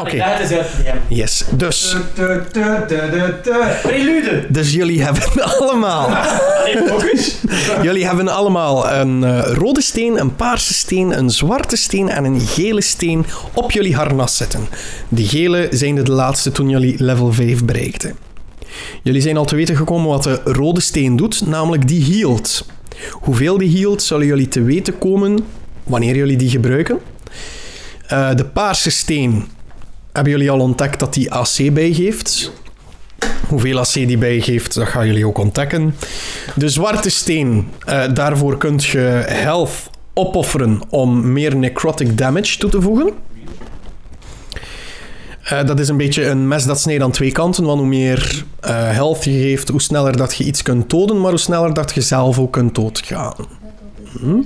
Oké. Het is. Yes. Dus. Prelude. dus jullie hebben allemaal... Jullie hebben allemaal een eh, rode steen, een paarse steen, een zwarte steen en een gele steen op jullie harnas zitten. Die gele zijn de laatste toen jullie level 5 bereikten. Jullie zijn al te weten gekomen wat de rode steen doet, namelijk die healt. Hoeveel die healt, zullen jullie te weten komen wanneer jullie die gebruiken. Eh, de paarse steen hebben jullie al ontdekt dat die AC bijgeeft. Hoeveel AC die bijgeeft, dat gaan jullie ook ontdekken. De zwarte steen, eh, daarvoor kunt je health opofferen om meer necrotic damage toe te voegen. Eh, dat is een beetje een mes dat snijdt aan twee kanten, want hoe meer eh, health je geeft, hoe sneller dat je iets kunt doden, maar hoe sneller dat je zelf ook kunt doodgaan. Hm?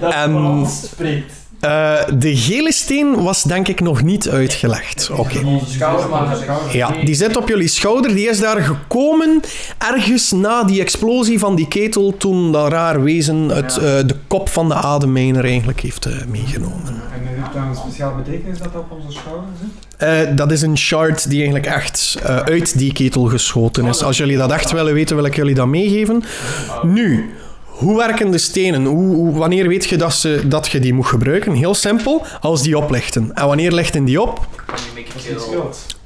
En Spreekt. Eh, de gele steen was denk ik nog niet uitgelegd. Oké. Onze schouder, maar schouder. Ja, die zit op jullie schouder. Die is daar gekomen ergens na die explosie van die ketel toen dat raar wezen het, eh, de kop van de ademmijner eigenlijk heeft eh, meegenomen. En heeft dat een speciaal betekenis dat dat op onze schouder zit? Eh, dat is een shard die eigenlijk echt uit die ketel geschoten is. Als jullie dat echt willen weten, wil ik jullie dat meegeven. Nu, hoe werken de stenen? Hoe, wanneer weet je dat, ze, dat je die moet gebruiken? Heel simpel, als die oplichten. En wanneer lichten die op?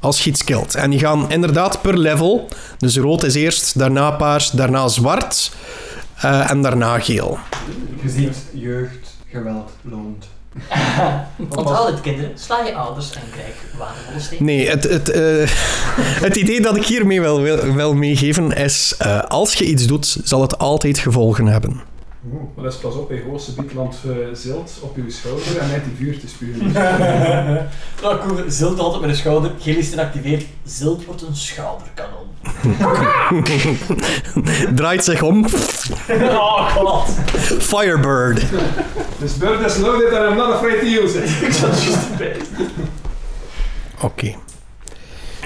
Als je iets killt. En die gaan inderdaad per level. Dus rood is eerst, daarna paars, daarna zwart eh, en daarna geel. Je ziet, jeugd, geweld, loont. Onthoud het, kinderen. Sla je ouders en krijg waardevolle steen. Nee, het, het, eh, het idee dat ik hiermee wil, wil, wil meegeven is: eh, als je iets doet, zal het altijd gevolgen hebben. Oeh. Maar dus pas op, hij gewoon subietland uh, zilt op uw schouder en net die vuur te spuren. Nou, Koer, Zilt altijd met een schouder. Gelisten activeert. Zilt wordt een schouderkanon. Draait zich om. oh god. Firebird. This bird is loaded and I'm not afraid to use it. Ik zat juist erbij. Oké.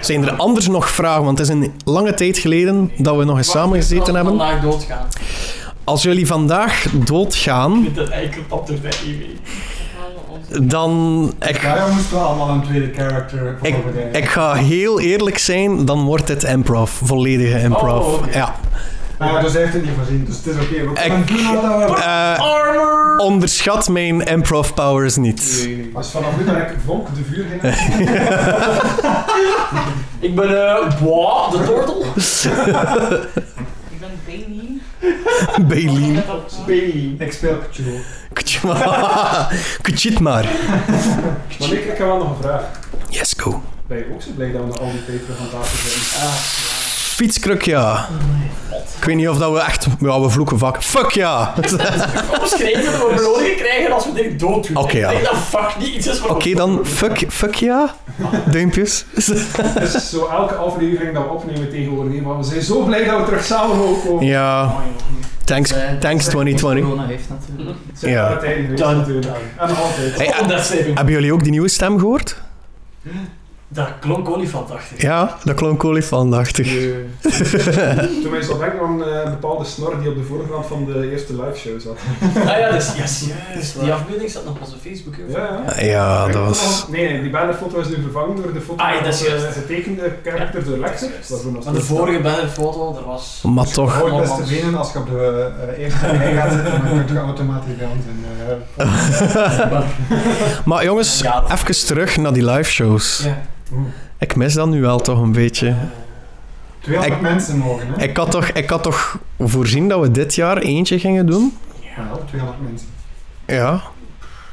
Zijn er anders nog vragen? Want het is een lange tijd geleden dat we nog eens samen gezeten hebben. vandaag doodgaan. Als jullie vandaag doodgaan, Met dat eikelpap erbij. mee. dan. Ik, Gaia moest wel allemaal een tweede character Ik- ik ga heel eerlijk zijn, dan wordt het improv. Volledige improv. Oh, oké. Ja. Ah, dus hij heeft het niet voorzien, dus het is oké. We kunnen Ik- doen wat we... Eh, Armor! onderschat mijn improv powers niet. Als vanaf nu ben ik Vonk, de vuurgingen. Ik ben, eh, boah, de tortel. Ik ben Bailey. Bailey. Bailey. Ik speel Cthulhu. Kutjit maar. Maar ik, ik heb wel nog een vraag. Yes, go. Ben je ook zo blij dat we al die terug aan tafel zijn? Ah, Fietskruk, ja. Ik weet niet of dat we echt... Ja, we vloeken vak. Fuck ja. Oké, Omschreven dat we beloning krijgen als we dit dood doen. Oké, ja. Ik denk dat fuck niet iets is voor dan. Fuck, fuck ja. Duimpjes. Dus zo elke aflevering dat we opnemen tegenwoordig, maar we zijn zo blij dat we terug samen mogen komen. Ja. Thanks, Eh, thanks dat 2020. Corona heeft natuurlijk. Ja. En altijd. Oh. Hebben jullie ook die nieuwe stem gehoord? Dat klonk olifantachtig. Ja, dat klonk olifantachtig. Toen mij zo denken aan eh, een bepaalde snor die op de voorgrond van de eerste live show zat. Ah ja, dus, yes, juist. Die afbeelding staat nog op onze Facebook. Ja, ja. Ja, dat was... Nee, nee, die bannerfoto is nu vervangen door de foto Ah, ja, van dat is de getekende karakter door Lex. Is is Maar de vorige bannerfoto, er was... Maar toch. Benen als je op de eh, eerste rij gaat zitten, dan kun je automatisch bij ons in. eh, Maar jongens, Ja, even terug naar die live shows. Ja. Ik mis dat nu wel toch een beetje. 200 Ik- mensen mogen, hè? Ik had, toch, ik had toch voorzien dat we dit jaar eentje gingen doen? Wel, 200 mensen. Ja.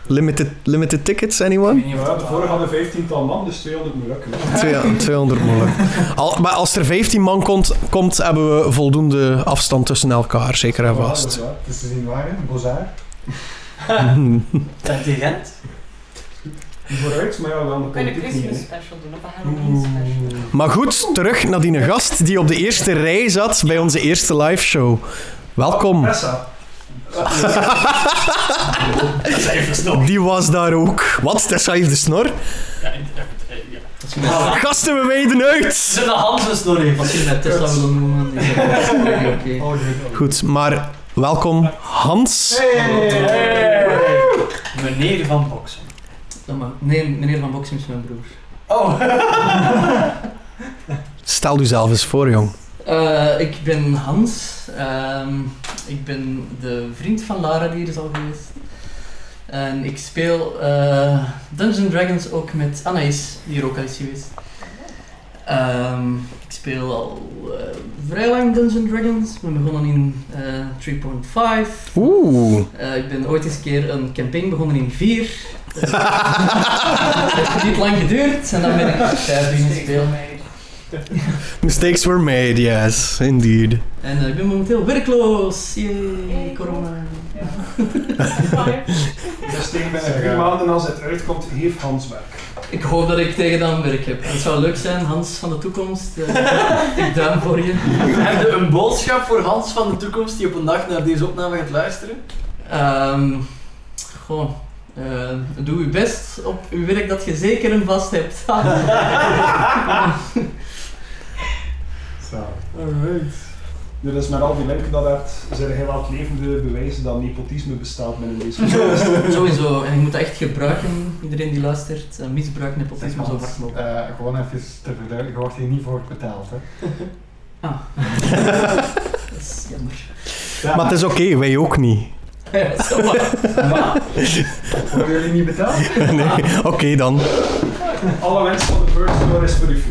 Limited, limited tickets, anyone? Ja, dat de vorige hadden 15 man, dus 200 moet lukken. Twee- 200 moeilijk. Al, maar als er 15 man komt, komt, hebben we voldoende afstand tussen elkaar, zeker en vast. Ja, Het is te zien waar, hè? Bozar. Intelligent. Niet vooruit, maar ja, wel de Kunnen politiek Christmas special doen of een Halloween special. Maar goed, terug naar die gast die op de eerste rij zat bij onze eerste live show. Welkom. Tessa. Die was daar ook. Wat? Tessa heeft de snor? Ja, eh, ja. Ah, Gasten, we wijden uit! Zijn Hans nog even. Als je met Tesla wil noemen. Oh, jee. Goed, maar welkom Hans. Hey. Meneer van Boksel. Nee, meneer Van Boksem is mijn broer. Oh. Stel u zelf eens voor, jong. Eh, ik ben Hans. Ehm, ik ben de vriend van Lara die hier is al geweest. En ik speel eh, Dungeons Dragons ook met Anaïs, die er ook al is geweest. Ehm, ik speel al eh, vrij lang Dungeons Dragons. Ik ben begonnen in eh 3.5. Oeh. Eh, ik ben ooit eens een keer een campaign begonnen in 4. Het heeft niet lang geduurd en dan ben ik 5 beginnen spelen. Mistakes were made, yes, indeed. En eh, ik ben momenteel werkloos. Yay, corona. Dus tegen binnen drie maanden als het uitkomt, heeft Hans werk. Ik hoop dat ik tegen dan werk heb. Het zou leuk zijn, Hans van de toekomst. eh, ik duim voor je. Heb je een boodschap voor Hans van de toekomst die op een dag naar deze opname gaat luisteren? Ehm gewoon, eh, doe je best op je werk dat je zeker en vast hebt. Zo. Dus met al die linken dat hebt, zijn er heel wat levende bewijzen dat nepotisme bestaat binnen deze podcast. Sowieso, en je moet dat echt gebruiken, iedereen die luistert. Uh, misbruik nepotisme zo hard mogelijk. Eh, gewoon even te verduidelijken, je wordt hier niet voor betaald. Hè. Ah. dat is jammer. Ja, Maar het is oké, wij ook niet. Ja, zo maar. Worden jullie niet betaald? Nee, oké dan. Alle mensen van de first floor is voor u.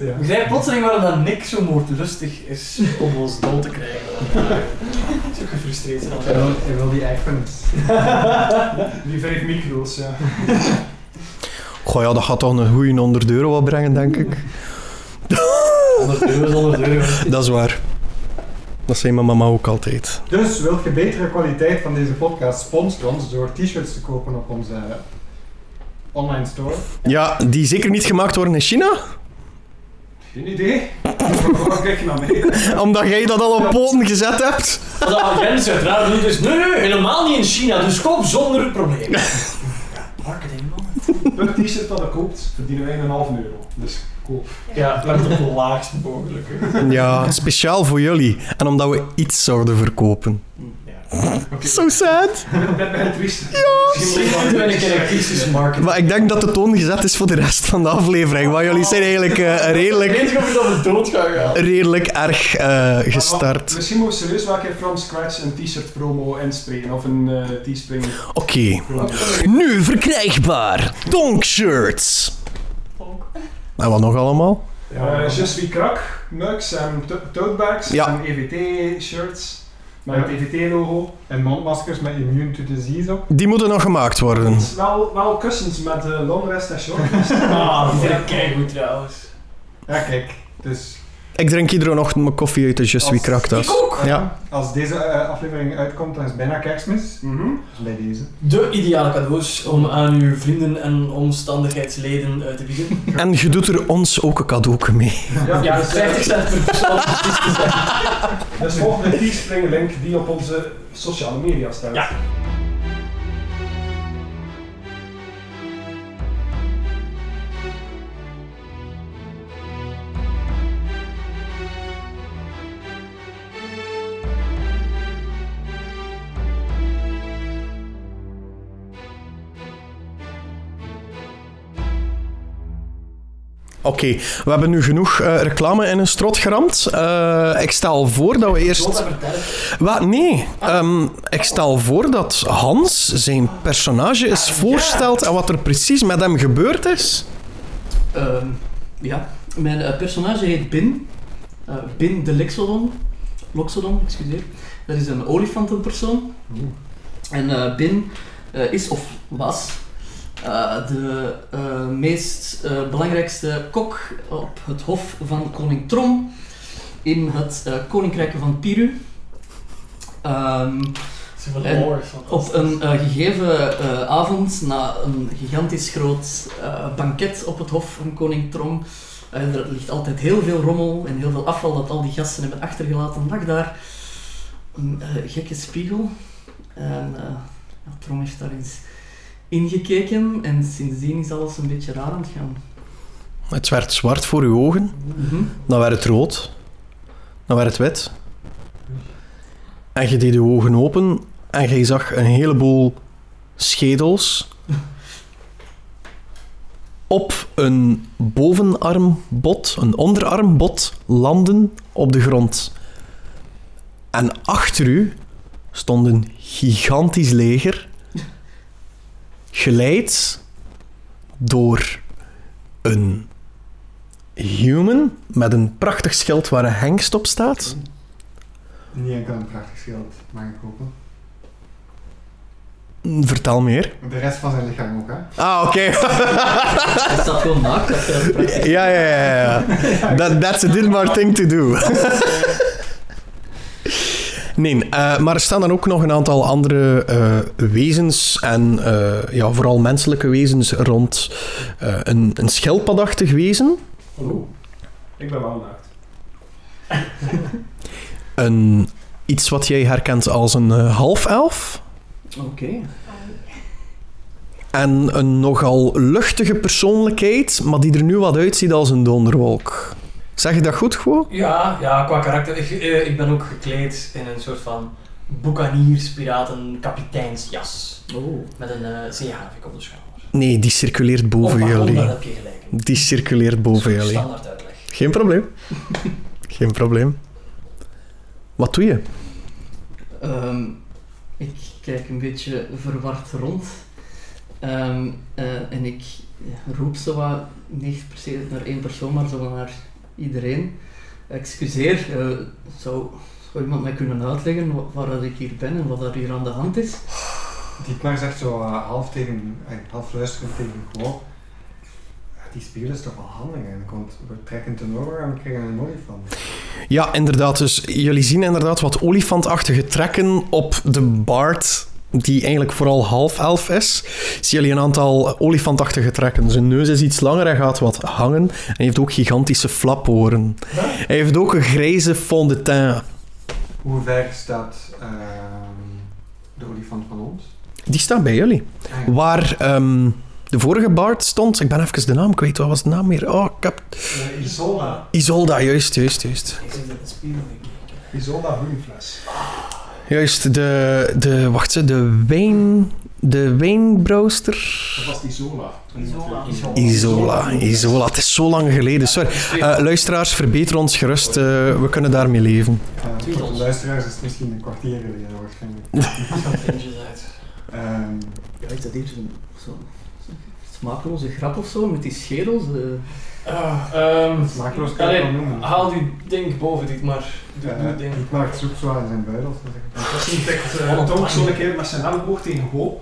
Ja. Ik zei plotseling waarom dat Nick zo moordlustig is om ons dood te krijgen. Zo gefrustreerd zijn. Hij wil, hij wil die iPhones. Die vijf micro's, ja. Goh ja, dat gaat toch een goeie 100 euro wat brengen, denk ik. 100 euro is 100 euro. Dat is waar. Dat zei mijn mama ook altijd. Dus wilt je betere kwaliteit van deze podcast? Sponsor ons door t-shirts te kopen op onze online store. Ja, die zeker niet gemaakt worden in China? Geen idee? Waarom kijk je naar mij? Omdat jij dat al op poten gezet hebt? De agent uiteraard niet, dus nee, nee, helemaal niet in China, dus koop zonder probleem. Ja, marketing man. Per t-shirt dat je koopt, verdienen wij een half euro. Dus koop. Ja, met op de laagste mogelijke. Ja, speciaal voor jullie. En omdat we iets zouden verkopen. Ja. So sad. Ik ben bij het triest. Ik ben een keer een crisis marketing. Maar ik denk dat de toon gezet is voor de rest van de aflevering. Want jullie zijn eigenlijk eh, Ik redelijk, weet niet of dood gaan. redelijk erg eh, gestart. Misschien moet je serieus wel een from scratch een t-shirt promo inspreken. Of een eh t-spring Oké. Nu verkrijgbaar. Donk shirts. En wat nog allemaal? Eh Je suis krak, mugs en to- tote bags Ja. en EVT-shirts met Ja. het EVT-logo. En mondmaskers met immune to disease op. Die moeten nog gemaakt worden. Wel, wel kussens met eh, long rest en short rest. Ah, die vind ik keigoed trouwens. Ja, kijk. Dus Ik drink iedere ochtend mijn koffie uit de Je suis Kraktas. Ik ook. Ja. als deze eh, aflevering uitkomt, dan is het bijna kerstmis. Dus bij deze. De ideale cadeaus om aan uw vrienden en omstandigheidsleden uit te bieden. En je doet er ons ook een cadeau mee. Ja, dus, eh, 50 cent per persoon om precies te zijn. Dus volg de Teespring link die op onze sociale media staat. Ja. Oké, we hebben nu genoeg eh, reclame in een strot geramd. Eh, ik stel voor dat we eerst... Wat? Nee, Ehm, ik stel voor dat Hans zijn personage eens voorstelt en wat er precies met hem gebeurd is. Ehm, ja, mijn eh, personage heet Bin. Bin de Lexodon. Loxodon, excuseer. Dat is een olifantenpersoon. En Bin is of was eh, de eh, meest eh, belangrijkste kok op het hof van koning Trom in het koninkrijk van Piru. Ehm, En op een gegeven avond, na een gigantisch groot banket op het hof van koning Trom, er ligt altijd heel veel rommel en heel veel afval dat al die gasten hebben achtergelaten, lag daar een gekke spiegel. En ja, Trom heeft daar eens ingekeken en sindsdien is alles een beetje raar aan het gaan. Het werd zwart voor uw ogen, Mhm. dan werd het rood, dan werd het wit. En je deed je ogen open en je zag een heleboel schedels op een bovenarmbod, een onderarmbod, landen op de grond. En achter u stond een gigantisch leger, geleid door een human met een prachtig schild waar een hengst op staat. Niet enkel een prachtig schild, mag ik hopen. Vertel meer. De rest van zijn lichaam ook, hè? Ah, oké. Hij staat gewoon naakt. Dat is een ja, ja, ja. ja. That, that's a Dilmar thing to do. Nee, eh, maar er staan dan ook nog een aantal andere eh, wezens en eh, ja, vooral menselijke wezens rond. Een, een schelpadachtig wezen, Hallo. Ik ben wel naakt. een, iets wat jij herkent als een half-elf Oké. en een nogal luchtige persoonlijkheid, maar die er nu wat uitziet als een donderwolk. Zeg je dat goed, gewoon? Ja, ja, qua karakter. Ik, eh, ik ben ook gekleed in een soort van boekaniers, piraten, kapiteinsjas. Oh. Met een eh zeehavik op de schouder. Nee, die circuleert boven oh, pardon, jullie. daar heb je gelijk. Die circuleert boven jullie. Standaard uitleg. Geen probleem. Geen probleem. Wat doe je? Ehm, ik kijk een beetje verward rond. Ehm, eh, en ik roep zo wat, niet per se naar één persoon, maar zo naar iedereen. Excuseer, eh, zou, zou iemand mij kunnen uitleggen wa- waar dat ik hier ben en wat er hier aan de hand is? Dietmar zegt zo eh, half tegen, eh, half luisterend tegen Gwo. "Ja, Die spiegel is toch wel handig, hè? Want we trekken ten oorlog en we krijgen een olifant. Ja, inderdaad. Dus jullie zien inderdaad wat olifantachtige trekken op de Bard, die eigenlijk vooral half-elf is. Zien jullie een aantal olifantachtige trekken. Zijn neus is iets langer, hij gaat wat hangen. En hij heeft ook gigantische flaporen. Hij heeft ook een grijze fond de teint. Hoe ver staat ehm, de olifant van ons? Die staat bij jullie. Ah, ja. Waar ehm, de vorige Bard stond, ik ben even de naam kwijt, wat was de naam meer? Oh, ik heb... Uh, Isolda. Isolda, juist, juist, juist. Ik zit in de spiegel gekeken. Isolda Bloemfles. Juist, de, de, wacht ze, de wijn, de wijnbrouwster. Dat was Isola. Isola. Isola, Isola, het is zo lang geleden, sorry. Eh, luisteraars, verbeter ons gerust, eh, we kunnen daarmee leven. Eh, voor de luisteraars is het misschien een kwartier geleden waarschijnlijk. Ehm, Ja, is dat hier zo'n zo, smakeloze grap of zo met die schedels? Eh? Ah, ehm, kan je noemen. Haal die ding boven dit maar. Doe, doe Eh, het ding. Dietmar zoekt zo aan zijn buidel. zo zeg ik. Misschien tikt uh, Tonk zo'n keer met zijn elleboog tegen Go.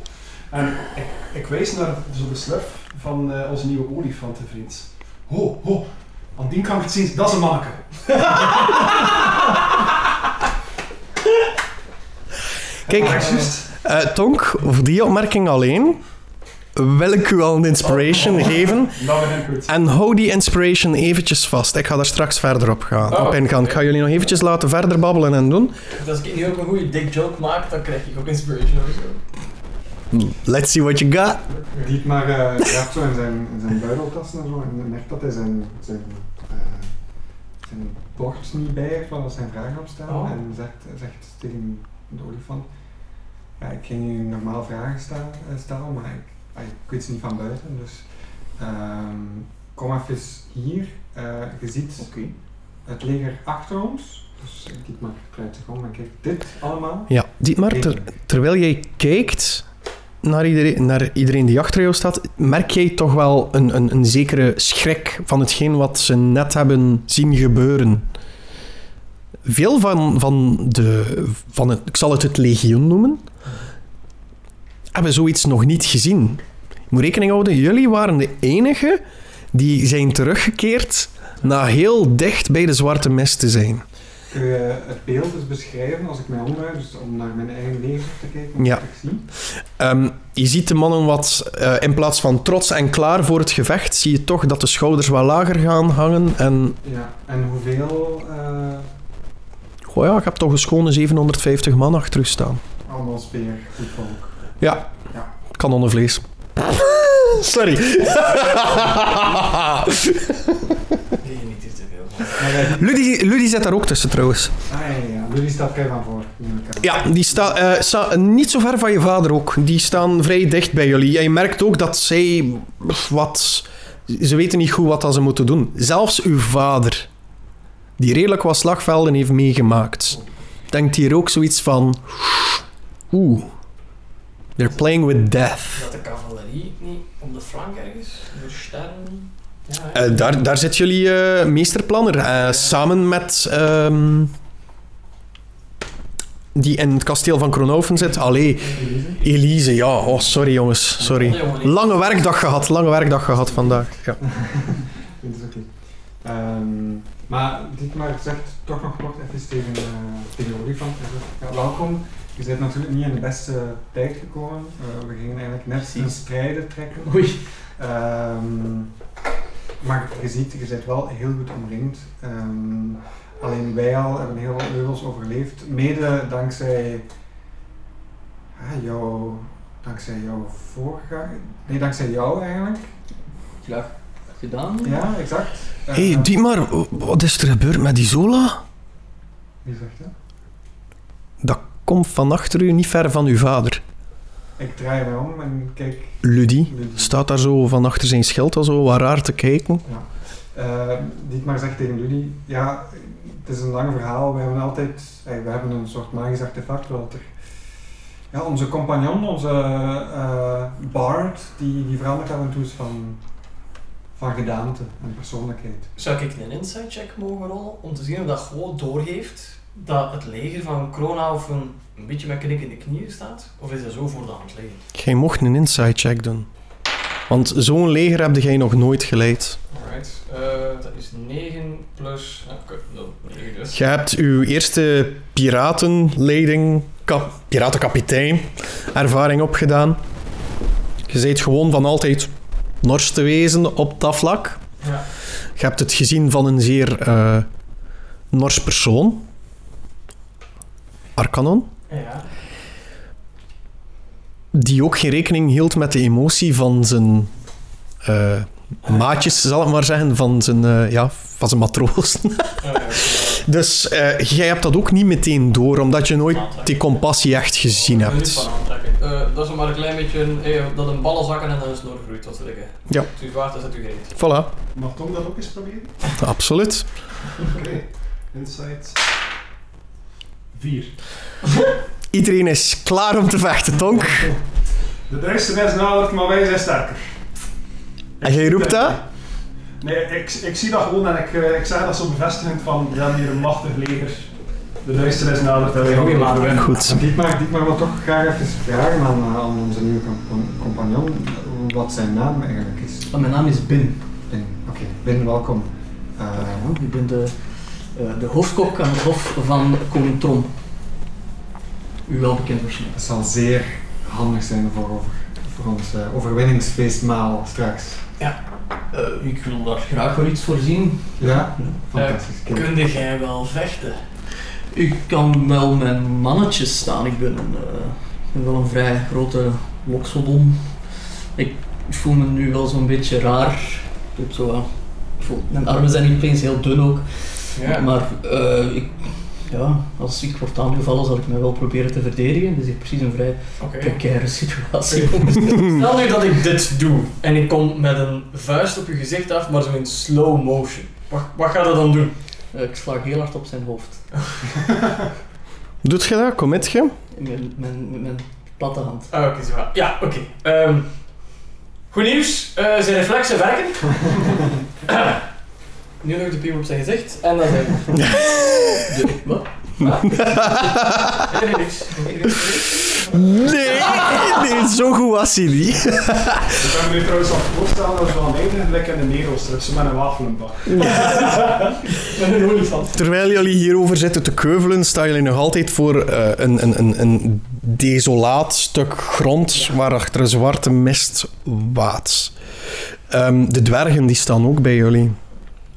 En ik, ik wijs naar zo de slurf van eh, onze nieuwe olifantenvriend. Ho, ho. Aan die kan ik het zien. Dat is een manneke. Kijk, eh, Tonk, voor die opmerking alleen, wil ik u al een inspiration geven. Ik goed. En hou die inspiration eventjes vast. Ik ga daar straks verder op, gaan, Oh, op ingaan. Ik ga jullie nog eventjes laten verder babbelen en doen. Dus als ik nu ook een goede dick joke maak, dan krijg ik ook inspiration of zo. Let's see what you got. Dietmar eh graaft zo in zijn, in zijn en zo en je merkt dat hij zijn, zijn, eh, zijn bord niet bij heeft waar zijn vragen op staan. Oh. En zegt, zegt tegen de olifant, ja, ik ging u normaal vragen eh, stellen, maar ik, ah, ik weet ze niet van buiten, dus ehm, kom even hier. Eh, je ziet het leger achter ons, dus Dietmar draait zich om en kijkt dit allemaal. Ja, Dietmar, ter- terwijl jij kijkt naar iedereen, naar iedereen die achter jou staat, merk jij toch wel een, een, een zekere schrik van hetgeen wat ze net hebben zien gebeuren. Veel van, van, de, van het, ik zal het het legioen noemen, hebben zoiets nog niet gezien. Je moet rekening houden, jullie waren de enige die zijn teruggekeerd na heel dicht bij de zwarte mist te zijn. Kun je het beeld eens beschrijven als ik mij omdraai, dus om naar mijn eigen leger te kijken, Ja. ik zie? Ehm, je ziet de mannen wat, eh, in plaats van trots en klaar voor het gevecht, zie je toch dat de schouders wat lager gaan hangen. En Ja, en hoeveel uh, goh ja, ik heb toch een schone 750 man achter staan. allemaal speer, goed volk? Ja, Ja. kanonnenvlees. Sorry. Nee, niet te veel. Maar, die- Ludie, Ludie zit daar ook tussen trouwens. ah ja, ja. Jullie staat vrij van voor. Ja, die staat eh, sta- niet zo ver van je vader ook. Die staan vrij dicht bij jullie. En je merkt ook dat zij wat Ze weten niet goed wat ze moeten doen. Zelfs uw vader, die redelijk wat slagvelden heeft meegemaakt, denkt hier ook zoiets van... Oeh, they're playing with death. Dat de cavalerie niet op de flank ergens, door sterren. Ja? Eh, daar, daar zit jullie eh, meesterplanner, eh, samen met... ehm, die in het kasteel van Kronhoven zit. Allee, Elise, ja. Oh, sorry jongens, sorry. Lange werkdag gehad, lange werkdag gehad vandaag. Ja. Dat is oké. Ehm, maar Dietmar zegt toch nog kort even tegen, tegen de ja, welkom. Je bent natuurlijk niet in de beste tijd gekomen. Eh, we gingen eigenlijk net een strijden trekken. Oei. Ehm, maar je ziet, je bent wel heel goed omringd. Ehm, alleen wij al hebben heel wat heuvels overleefd. Mede dankzij ah, jou, dankzij jouw voorganger. Nee, dankzij jou eigenlijk. Graag gedaan. Ja, exact. Hé, hey, Dietmar, wat is er gebeurd met die Zola? Wie zegt dat? Komt van achter u, niet ver van uw vader. Ik draai mij om en kijk. Ludi Ludi. staat daar zo van achter zijn schild al zo wat raar te kijken. Eh, Dietmar zegt tegen jullie, ja, het is een lang verhaal. We hebben altijd, eh, we hebben een soort magisch artefact, Walter. Ja, onze compagnon, onze eh, bard, die, die verandert af en toe eens van, van gedaante en persoonlijkheid. Zou ik een insight check mogen rollen om te zien of dat gewoon doorgeeft dat het leger van Kronhoven een beetje met knik in de knieën staat? Of is dat zo voor de hand liggen? Jij mocht een inside check doen. Want zo'n leger heb jij nog nooit geleid. Alright, eh, dat is 9 plus. 0, 9 dus. Je hebt uw eerste piratenleiding, kap, piratenkapitein, ervaring opgedaan. Je bent gewoon van altijd nors te wezen op dat vlak. Ja. Je hebt het gezien van een zeer eh, nors persoon. Arcanon. Ja. Die ook geen rekening hield met de emotie van zijn eh, maatjes, zal ik maar zeggen, van zijn, eh, ja, van zijn matrozen. Dus eh, jij hebt dat ook niet meteen door, omdat je nooit die compassie echt gezien hebt. Eh, dat is maar een klein beetje een, dat een ballen zakken en dan een snor groeit, wat wil ik. Ja. Het is waard, dat zet u gereed. Voilà, Mag Tom dat ook eens proberen? absoluut. Oké. Insight. 4. Iedereen is klaar om te vechten, Tonk. De duisternis nadert, maar wij zijn sterker. En jij roept dat? Nee, ik, ik zie dat gewoon en ik, eh, ik zeg dat zo bevestigend van, we hebben hier een machtig leger. De duisternis nadert en wij gaan hier maat. overwinnen. Goed. Dietmar, Dietmar wil toch graag even vragen aan, eh, aan onze nieuwe compa- compagnon wat zijn naam eigenlijk is. Ah, mijn naam is Bin. Ben. Oké, Ben, welkom. Eh, Ja, ik ben de, eh, de hoofdkok aan het hof van koning Trom. U wel bekend waarschijnlijk. Het zal zeer handig zijn voor, over, voor ons eh, overwinningsfeestmaal straks. Eh, ik wil daar graag voor iets voorzien. Ja? Fantastisch. Kijk. Kunde jij wel vechten? Ik kan wel mijn mannetjes staan. Ik ben, een, eh, ik ben wel een vrij grote loksodon. Ik voel me nu wel zo'n beetje raar. Ik heb zo, ik voel, mijn armen zijn opeens heel dun ook. Ja. Maar eh, ik, ja, als ik word aangevallen zal ik mij wel proberen te verdedigen. Dus ik heb precies een vrij Oké. precaire situatie. Stel nu dat ik dit doe en ik kom met een vuist op je gezicht af, maar zo in slow motion. Wat, wat gaat dat dan doen? Eh, ik sla heel hard op zijn hoofd. Doet je dat? Commit je? Met mijn, mijn, met mijn platte hand. Ah, oké, zo. gaat- Ja, oké. Ehm, goed nieuws. Eh, zijn reflexen werken. nu nog de piep op zijn gezicht en dan zijn we. De, wat? Nee, niks. Nee, niks. Nee, zo goed was hij niet. Ik kan me nu trouwens al voorstellen dat we aan eindigen lekker in de Nero-strip, zo met een wafelenbak. Met een olifant. Terwijl jullie hierover zitten te keuvelen, staan jullie nog altijd voor eh, een, een, een, een desolaat stuk grond waarachter een zwarte mist waat. Ehm, de dwergen die staan ook bij jullie.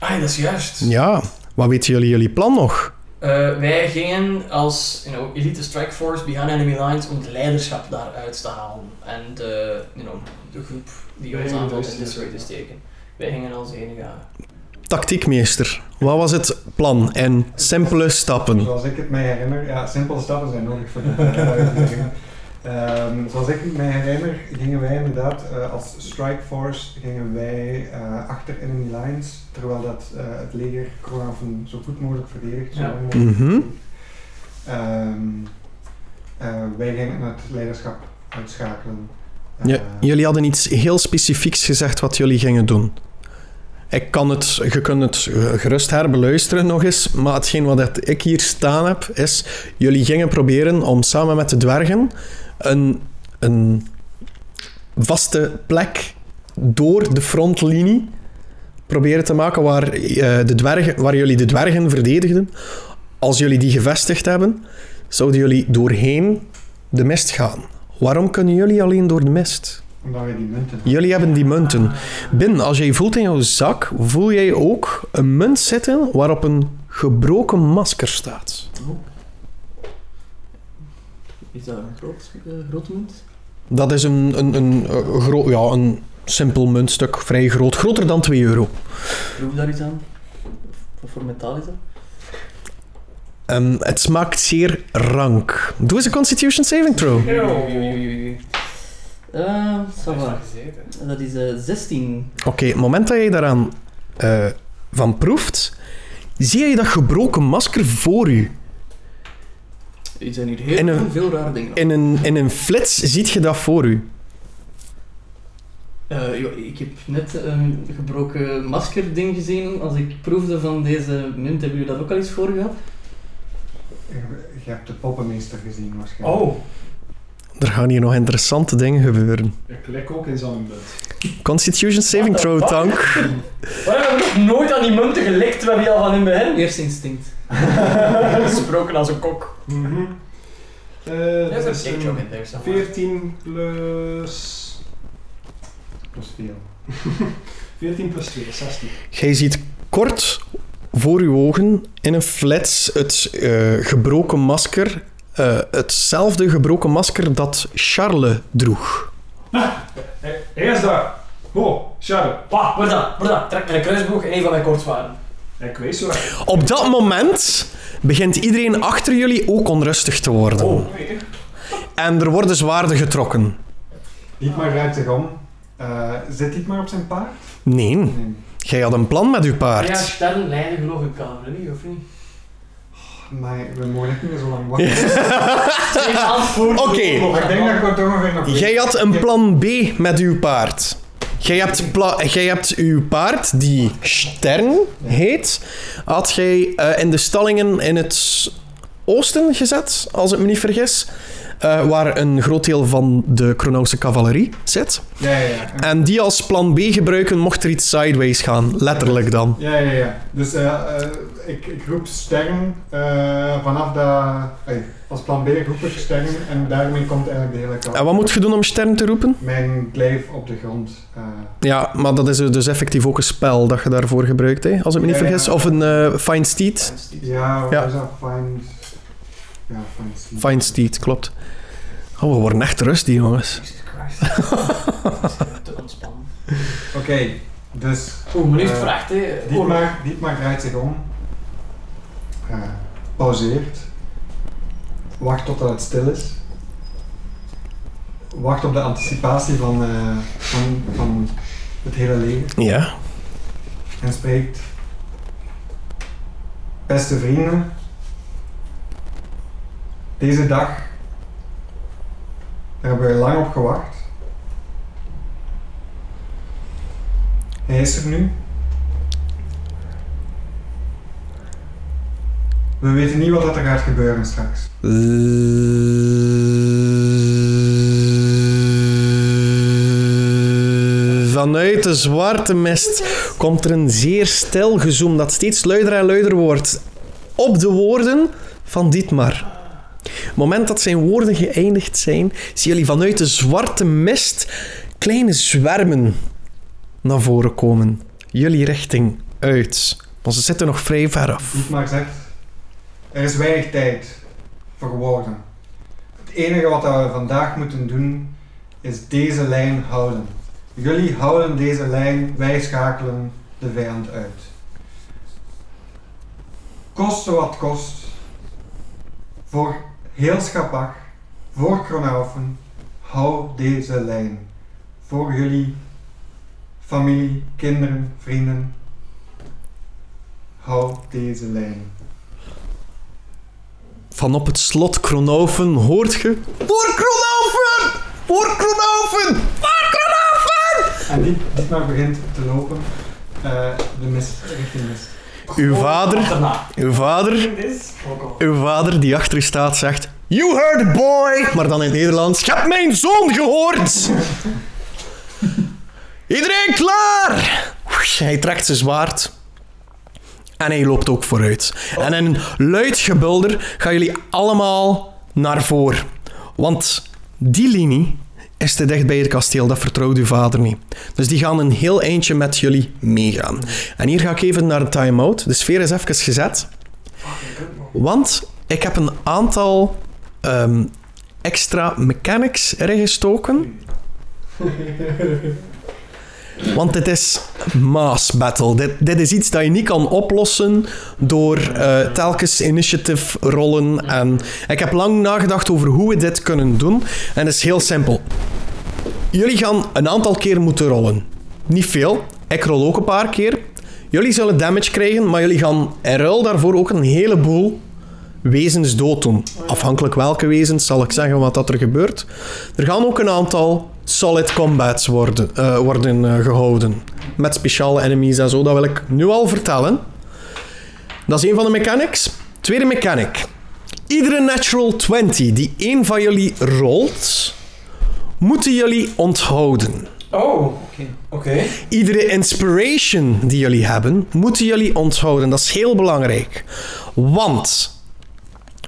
Ah, dat is juist. Ja, wat weten jullie jullie plan nog? Eh, wij gingen als you know, elite strike force behind enemy lines om het leiderschap daaruit te halen. En de, you know, de groep die ons aanvalt dus- in disarray te steken. Wij gingen als enige aan. Tactiekmeester, wat was het plan en simpele stappen? Zoals ik het mij herinner, ja, simpele stappen zijn nodig voor de Ehm, zoals ik me herinner, gingen wij inderdaad eh, als Strike Force gingen wij eh, achter enemy lines, terwijl dat eh, het leger Kronaven zo goed mogelijk verdedigt. Zo Ja. mogelijk Mhm. Ehm, eh, wij gingen het leiderschap uitschakelen. Ja, jullie hadden iets heel specifieks gezegd wat jullie gingen doen. Ik kan het, je kunt het gerust herbeluisteren nog eens, maar hetgeen wat ik hier staan heb, is... Jullie gingen proberen om samen met de dwergen een, een vaste plek door de frontlinie proberen te maken waar, eh, de dwergen, waar jullie de dwergen verdedigden. Als jullie die gevestigd hebben, zouden jullie doorheen de mist gaan. Waarom kunnen jullie alleen door de mist? Omdat wij die munten Jullie hebben die munten. Bin, als jij voelt in jouw zak, voel jij ook een munt zitten waarop een gebroken masker staat. Is dat een groot, eh, grote munt? Dat is een, een, een, eh, gro- ja, een simpel muntstuk, vrij groot. Groter dan 2 euro. Proef daar iets aan? Wat voor metaal is dat? Ehm, het smaakt zeer rank. Doe eens een Constitution saving throw. Eh, is va. dat is eh 16. Oké, het moment dat je daaraan eh, van proeft, zie je dat gebroken masker voor u. Er zijn hier heel En een- veel rare dingen. In een, in een flits ziet je dat voor u. Eh, joh, ik heb net een gebroken maskerding gezien. Als ik proefde van deze munt, hebben jullie dat ook al eens voor gehad? Je, hebt de poppenmeester gezien waarschijnlijk. Oh, Er gaan hier nog interessante dingen gebeuren. Ik lik ook in zo'n munt. Constitution saving throw, tank. we hebben nog nooit aan die munten gelikt, we hebben die al van in het begin. Eerst instinct. Gesproken als een kok. Mhm. Eh, Dat dat is een joke een in there, zeg maar. 14 plus... Plus veel. 14 plus 2, 16. Jij ziet kort voor uw ogen in een flits het eh, gebroken masker. eh, hetzelfde gebroken masker dat Charles droeg. Hij is daar. Ho, Charles. Waar dat? Waar dat? Trek mijn kruisboog en een van mijn kortswaarden. Ik weet zo weg. Op dat moment begint iedereen achter jullie ook onrustig te worden. Oh. En er worden zwaarden getrokken. Dietmar draait zich om. Eh, zit Dietmar op zijn paard? Nee, Nee. jij had een plan met uw Ja, paard. sterren leiden geloof ik al, niet? Of niet? Maar we mogen echt niet meer zo lang wachten. Oké. Maar ik denk dat ik het toch ongeveer nog. Jij had een plan B met uw paard. Jij hebt, jij hebt uw paard, die Stern heet, had jij eh, in de stallingen in het oosten gezet, als ik me niet vergis, eh, waar een groot deel van de Kronause cavalerie zit. Ja, ja, ja. En die als plan B gebruiken mocht er iets sideways gaan, letterlijk dan. Ja, ja, ja. Dus eh, eh, ik, ik roep sterren eh, vanaf dat... als plan B roep ik sterren en daarmee komt eigenlijk de hele kant. En wat moet je doen om Stern te roepen? Mijn blijf op de grond. Ja, maar dat is dus effectief ook een spel dat je daarvoor gebruikt, hè, als ik me niet vergis. Of een Fine Steed. ja, Ja. is dat? Find... Ja, find steed. Fine Steed, klopt. Oh, we worden echt rustig, jongens. Jesus Christ. Dat is te ontspannen. Oké, dus Oeh, maar nu is Eh, het vraagt, hè. Dietmar, Dietmar draait zich om. eh, pauzeert. Wacht totdat het stil is. Wacht op de anticipatie van, eh, van, van het hele leger. Ja. En spreekt. Beste vrienden. Deze dag. Daar hebben we lang op gewacht. Hij is er nu. We weten niet wat er gaat gebeuren straks. Vanuit de zwarte mist komt er een zeer stil gezoom dat steeds luider en luider wordt op de woorden van Dietmar. Het moment dat zijn woorden geëindigd zijn, zien jullie vanuit de zwarte mist kleine zwermen naar voren komen. Jullie richting uit. Maar ze zitten nog vrij ver af. Dietmar zegt, er is weinig tijd voor woorden. Het enige wat we vandaag moeten doen, is deze lijn houden. Jullie houden deze lijn, wij schakelen de vijand uit. Koste wat kost, voor heel Schabach Voor Kronhoven, hou deze lijn. Voor jullie familie, kinderen, vrienden. Hou deze lijn. Van op het slot Kronoven hoort je... Voor Kronoven! Voor Kronoven! Voor Kronoven! En die, Dietmar begint te lopen. eh, de mist, richting mist. Uw vader, uw vader, uw vader die achter u staat zegt... You heard it, boy! Maar dan in het Nederlands. Je hebt mijn zoon gehoord! Iedereen klaar! Hij trekt zijn zwaard. En hij loopt ook vooruit. En in een luid gebulder gaan jullie allemaal naar voren. Want die linie is te dicht bij het kasteel. Dat vertrouwt uw vader niet. Dus die gaan een heel eindje met jullie meegaan. En hier ga ik even naar een time-out. De sfeer is even gezet. Want ik heb een aantal ehm, extra mechanics erin gestoken. Want dit is mass battle. Dit, dit is iets dat je niet kan oplossen door eh, telkens initiative rollen. En ik heb lang nagedacht over hoe we dit kunnen doen. En het is heel simpel. Jullie gaan een aantal keer moeten rollen. Niet veel. Ik rol ook een paar keer. Jullie zullen damage krijgen, maar jullie gaan in ruil daarvoor ook een heleboel wezens dood doen. Afhankelijk welke wezens zal ik zeggen wat dat er gebeurt. Er gaan ook een aantal solid combats worden, eh, worden eh, gehouden. Met speciale enemies en zo. Dat wil ik nu al vertellen. Dat is een van de mechanics. Tweede mechanic. Iedere natural 20 die één van jullie rolt, moeten jullie onthouden. Oh, Oké. oké. Iedere inspiration die jullie hebben, moeten jullie onthouden. Dat is heel belangrijk. Want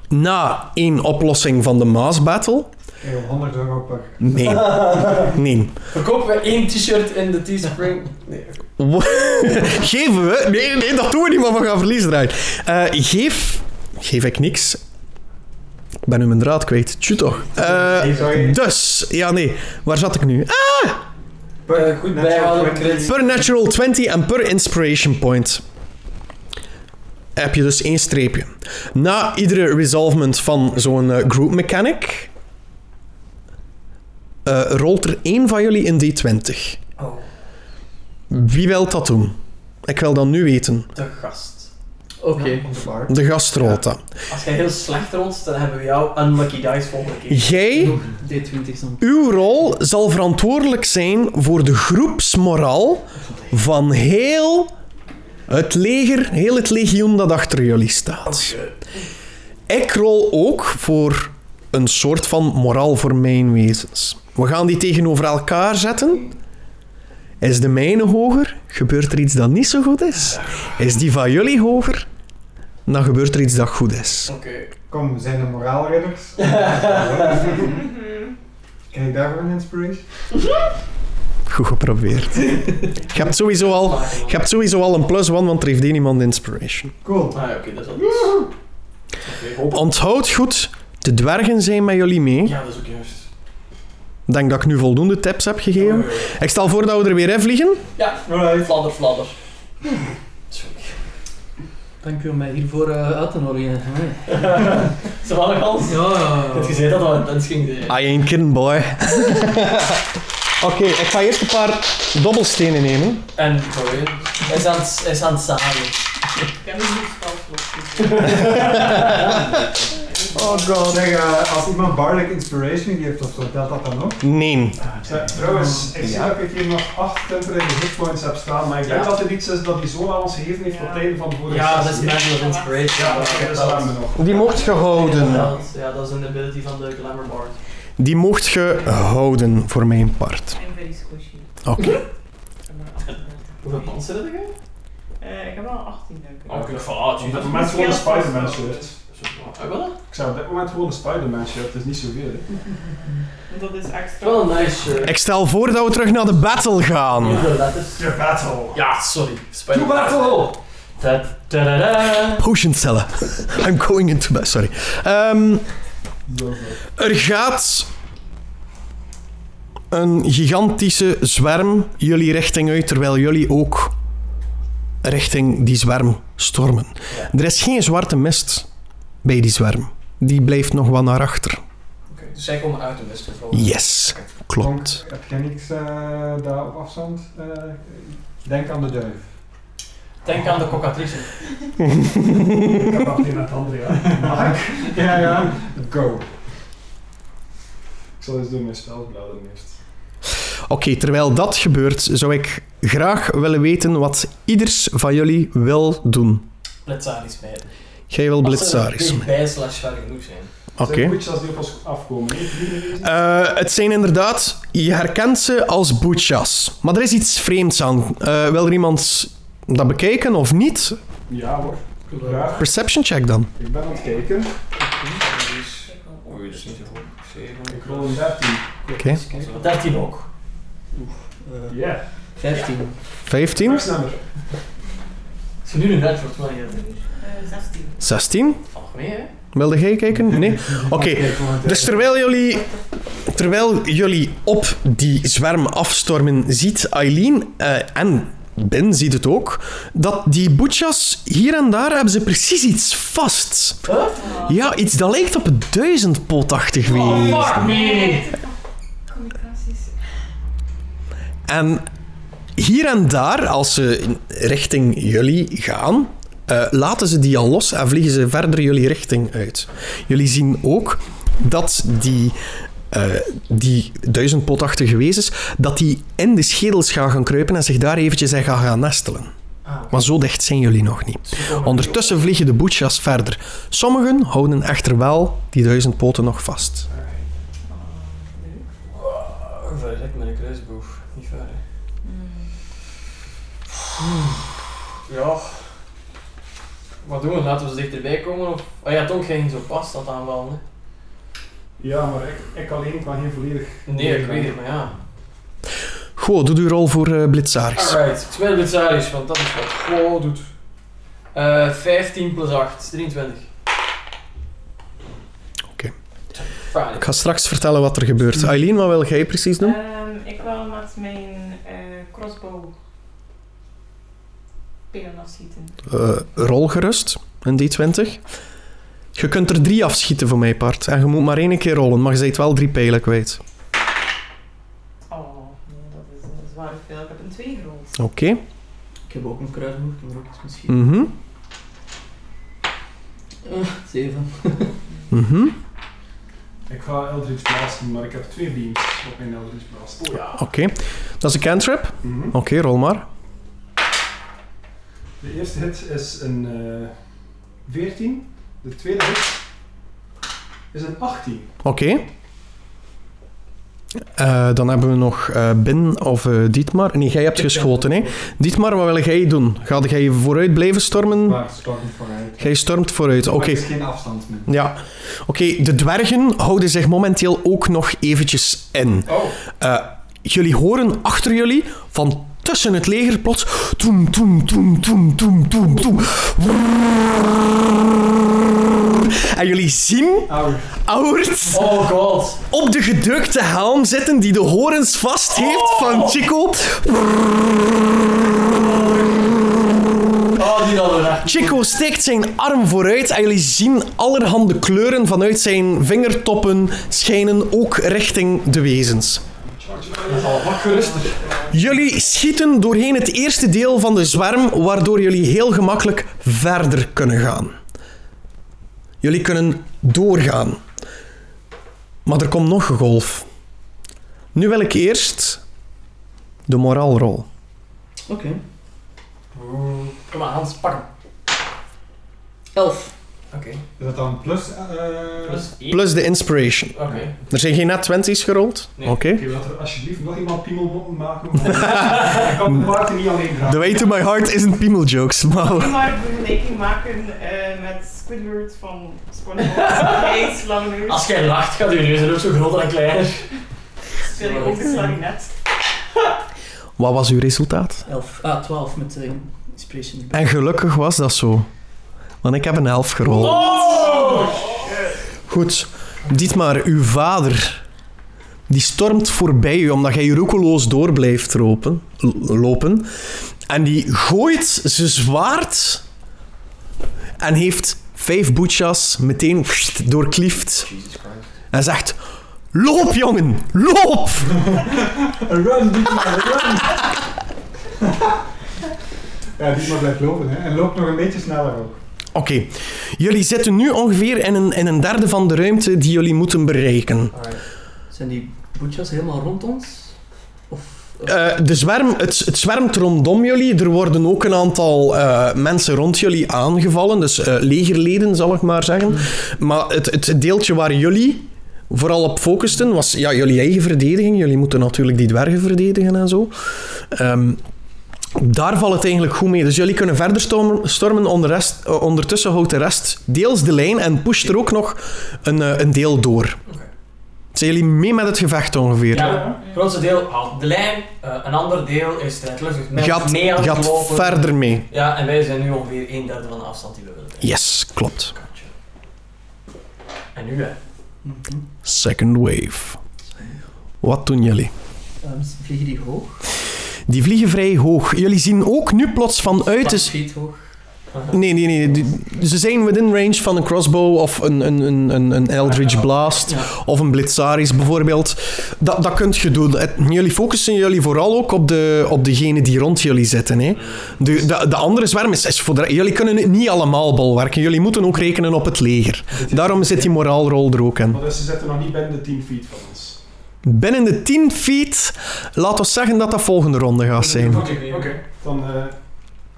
na één oplossing van de Maas Battle. Je 100 euro per. Nee. Nee. Verkopen we één t-shirt in de Teespring? Nee. Geven we? Nee, nee, dat doen we niet, maar we gaan verliezen eruit. Eh, geef. Geef ik niks. Ik ben nu mijn draad kwijt. Tjoe toch. Eh, dus, ja, nee. Waar zat ik nu? Ah, Eh, goed Natural bijhouden, 20. credits. Per natural 20 en per inspiration point heb je dus één streepje. Na iedere resolvement van zo'n group mechanic eh, rolt er één van jullie een D20. Oh, Wie wil dat doen? Ik wil dat nu weten. de gast. Oké. Ja. De gast rolt dat. Als jij heel slecht rolt, dan hebben we jou unlucky dice volgende keer. Jij, Nog D20 dan. uw rol zal verantwoordelijk zijn voor de groepsmoraal van heel het leger, heel het legioen dat achter jullie staat. Ik rol ook voor een soort van moraal voor mijn wezens. We gaan die tegenover elkaar zetten. Is de mijne hoger, gebeurt er iets dat niet zo goed is. Is die van jullie hoger, dan gebeurt er iets dat goed is. Oké. Kom, we zijn de moraalridders. Krijg ik daarvoor een inspiration? Goed geprobeerd. Je hebt sowieso al, je hebt sowieso al een plus one, want er heeft één iemand inspiration. Cool. Ah, oké, dat is al iets. Onthoud goed, de dwergen zijn met jullie mee. Ja, dat is ook juist. Ik denk dat ik nu voldoende tips heb gegeven. Ik stel voor dat we er weer in vliegen. Ja, fladder, fladder. Dank u om mij hiervoor eh, uit te nodigen. Ze waren nog alles? Ja, ja. Het gezegd dat dat intens ging. zijn. I ain't kidding, boy. Oké, ik ga eerst een paar dobbelstenen nemen. En, sorry, hij is aan het, hij is aan het zaaien. Ik heb een goed spelslot. Oh god. Zeg, eh, als iemand Bardic Inspiration geeft of zo, telt dat dan ook? Nee. Zeg, Trouwens, ik zie dat ik hier nog 8 temporary hit points heb staan, maar ik denk Ja. dat er iets is dat die zo aan ons gegeven heeft Ja. op het einde van de vorige Ja, dat is. Manual of Inspiration. Ja, dat dat nog. Die mocht gehouden. Ja, dat is een ability van de Glamour Bard. Die mocht gehouden voor mijn part. I'm very squishy. Oké. Hoeveel panzer heb jij? Eh, ik heb wel 18 denk ik. Oké, van ah, Op dit moment gewoon een Spider-Man shirt. Ah? Ik zou op dit moment gewoon een Spider-Man shirt, dat is niet zoveel. Hè. En dat is extra. Wel een nice shirt. Ik stel voor dat we terug naar de battle gaan. Je battle! Ja, sorry. To battle! Potion cellen. I'm going into battle. Sorry. Ehm, er gaat een gigantische zwerm jullie richting uit, terwijl jullie ook richting die zwerm stormen. Er is geen zwarte mist bij die zwerm. Die blijft nog wat naar achter. Oké, dus zij komen uit de gevlogen. Yes, klopt. Heb jij niks eh, daar op afstand? Eh, denk aan de duif. Denk aan de cocatrice. Ik heb een naar het andere, ja. Ja, ja. Go. Ik zal eens door mijn spel bladeren eerst. Oké, terwijl dat gebeurt, zou ik graag willen weten wat ieders van jullie wil doen. Blitzaris bijten. Jij wil blitzaris. Ze Oké. bij slash ver genoeg zijn. Die op ons afkomen? Eh, het zijn inderdaad, je herkent ze als boetjas. Maar er is iets vreemds aan. Eh, wil er iemand dat bekijken of niet? Ja hoor, graag. Perception check dan. Ik ben aan het kijken. Oei, dat is niet zo goed. 7. Ik rol een 13. Oké. 13 ook. Eh, Ja, 15. 15, Straks nummer. Als je nu een wat je dat Eh, 16. 16. Valt mee, hè? Wilde jij kijken? Nee? Oké. Dus terwijl jullie, terwijl jullie op die zwerm afstormen, ziet Eileen eh, en Ben ziet het ook, dat die boetjas hier en daar hebben ze precies iets vast. Huh? Ja, iets dat lijkt op het duizendpootachtig Oh, wezen. fuck me! Communicaties. En hier en daar, als ze richting jullie gaan, eh, laten ze die al los en vliegen ze verder jullie richting uit. Jullie zien ook dat die, eh, die duizendpootachtige wezens, dat die in de schedels gaan gaan kruipen en zich daar eventjes in gaan, gaan nestelen. Ah. Maar zo dicht zijn jullie nog niet. Ondertussen vliegen de boetjas verder. Sommigen houden echter wel die duizend poten nog vast. Lijkt met een kruisboog. Niet ver, hè. Ja. Wat doen we? Laten we ze dichterbij komen? Of... Oh ja, Tonk ging zo pas dat aanvallen. Hè. Ja, maar ik, ik alleen kan geen volledig... Nee, ik weet het, maar ja. Goed, doe uw rol voor eh Blitzaris. Alright, ik speel Blitzaris, want dat is wat Go doet. Eh 15 plus 8, 23. Oké. Friday. Ik ga straks vertellen wat er gebeurt. Eileen, wat wil jij precies doen? Ehm, ik wil met mijn eh, crossbow pijlen afschieten. Eh, rol gerust, een D20. Je kunt er drie afschieten voor mij part. En je moet maar één keer rollen, maar je bent wel drie pijlen kwijt. Oh, nee, dat is, is waar veel. Ik heb een 2 gerold. Oké. Ik heb ook een kruisboog, ik kan er ook iets misschien. Mhm. Eh, 7. Mhm. Ik ga Eldritch blasten, maar ik heb twee beams op mijn Eldritch blast. Oh ja. Oké. Dat is een cantrip. Mhm. Oké, rol maar. De eerste hit is een eh 14. De tweede hit is een 18. Oké. Eh, dan hebben we nog eh Bin of Dietmar. Nee, jij hebt geschoten, hè? Dietmar, wat wil jij doen? Ga jij vooruit blijven stormen? Maar stormt vooruit. Jij stormt vooruit, oké. Er is geen afstand meer. Ja. Oké, de dwergen houden zich momenteel ook nog eventjes in. Oh. Jullie horen achter jullie van tussen het leger plots. Toem, toem, toem, toem, toem, toem, toem. En jullie zien. Aurt Oh god. op de gedrukte helm zitten die de horens vast heeft van Chico. Oh, die. Chico steekt zijn arm vooruit en jullie zien allerhande kleuren vanuit zijn vingertoppen schijnen ook richting de wezens. Jullie schieten doorheen het eerste deel van de zwerm, waardoor jullie heel gemakkelijk verder kunnen gaan. Jullie kunnen doorgaan. Maar er komt nog een golf. Nu wil ik eerst de moraalrol. Oké. Kom maar, Hans, pak hem. 11. Oké. Is dat dan plus... eh, Plus 1. Plus de inspiration. Oké. Er zijn geen net 20's gerold. Nee. Oké. Oké, wil er alsjeblieft nog iemand piemel moeten maken? ik kan de party niet alleen gaan. The way to my heart isn't people jokes, maar... Je maar een vergelijking maken eh, met Squidward van SpongeBob. Als jij lacht, gaat je neus er ook zo groter en kleiner. Speel je ook de klarinet. Wat was uw resultaat? 11. Ah, 12 met de inspiration erbij. En gelukkig was dat zo. Want ik heb een elf gerold. Oh! Goed. Dietmar, uw vader, die stormt voorbij u omdat jij roekeloos door blijft lopen, lopen. En die gooit zijn zwaard en heeft vijf boetjas meteen doorklieft en zegt... Loop, jongen! Loop! Run, Dietmar, run! ja, Dietmar blijft lopen, hè. En loopt nog een beetje sneller ook. Oké, jullie zitten nu ongeveer in een, in een derde van de ruimte die jullie moeten bereiken. Alright. Zijn die boetjas helemaal rond ons? Of... eh, de zwerm, het, het zwermt rondom jullie. Er worden ook een aantal eh, mensen rond jullie aangevallen. Dus eh, legerleden, zal ik maar zeggen. Maar het, het deeltje waar jullie vooral op focusten was ja, jullie eigen verdediging. Jullie moeten natuurlijk die dwergen verdedigen en zo. Ehm, daar valt het eigenlijk goed mee. Dus jullie kunnen verder stormen. stormen onder rest, eh, ondertussen houdt de rest deels de lijn en pusht er ook nog een, eh, een deel door. Zijn jullie mee met het gevecht ongeveer? Ja, het grootste deel haalt de lijn, eh, een ander deel is strijdlustig met gaat mee aan het gaat lopen. verder mee. Ja, en wij zijn nu ongeveer een derde van de afstand die we willen. Yes, klopt. En nu hè? Second wave. Wat doen jullie? Ehm, vliegen die hoog? Die vliegen vrij hoog. Jullie zien ook nu plots vanuit de... Twaalf feet hoog. Nee, nee, nee. Ze zijn within range van een crossbow of een, een, een, een, een Eldritch Blast. Ja. Of een Blitzaris bijvoorbeeld. Dat, dat kunt je doen. Jullie focussen jullie vooral ook op, de, op degene die rond jullie zitten. Hè. De, de, de andere zwerm is, is voor de, Jullie kunnen het niet allemaal bolwerken. Jullie moeten ook rekenen op het leger. Daarom zit die moraalrol er ook in. Maar dus ze zitten nog niet binnen de 10 feet van. Binnen de 10 feet, laten we zeggen dat dat volgende ronde gaat zijn. Oké. Dan eh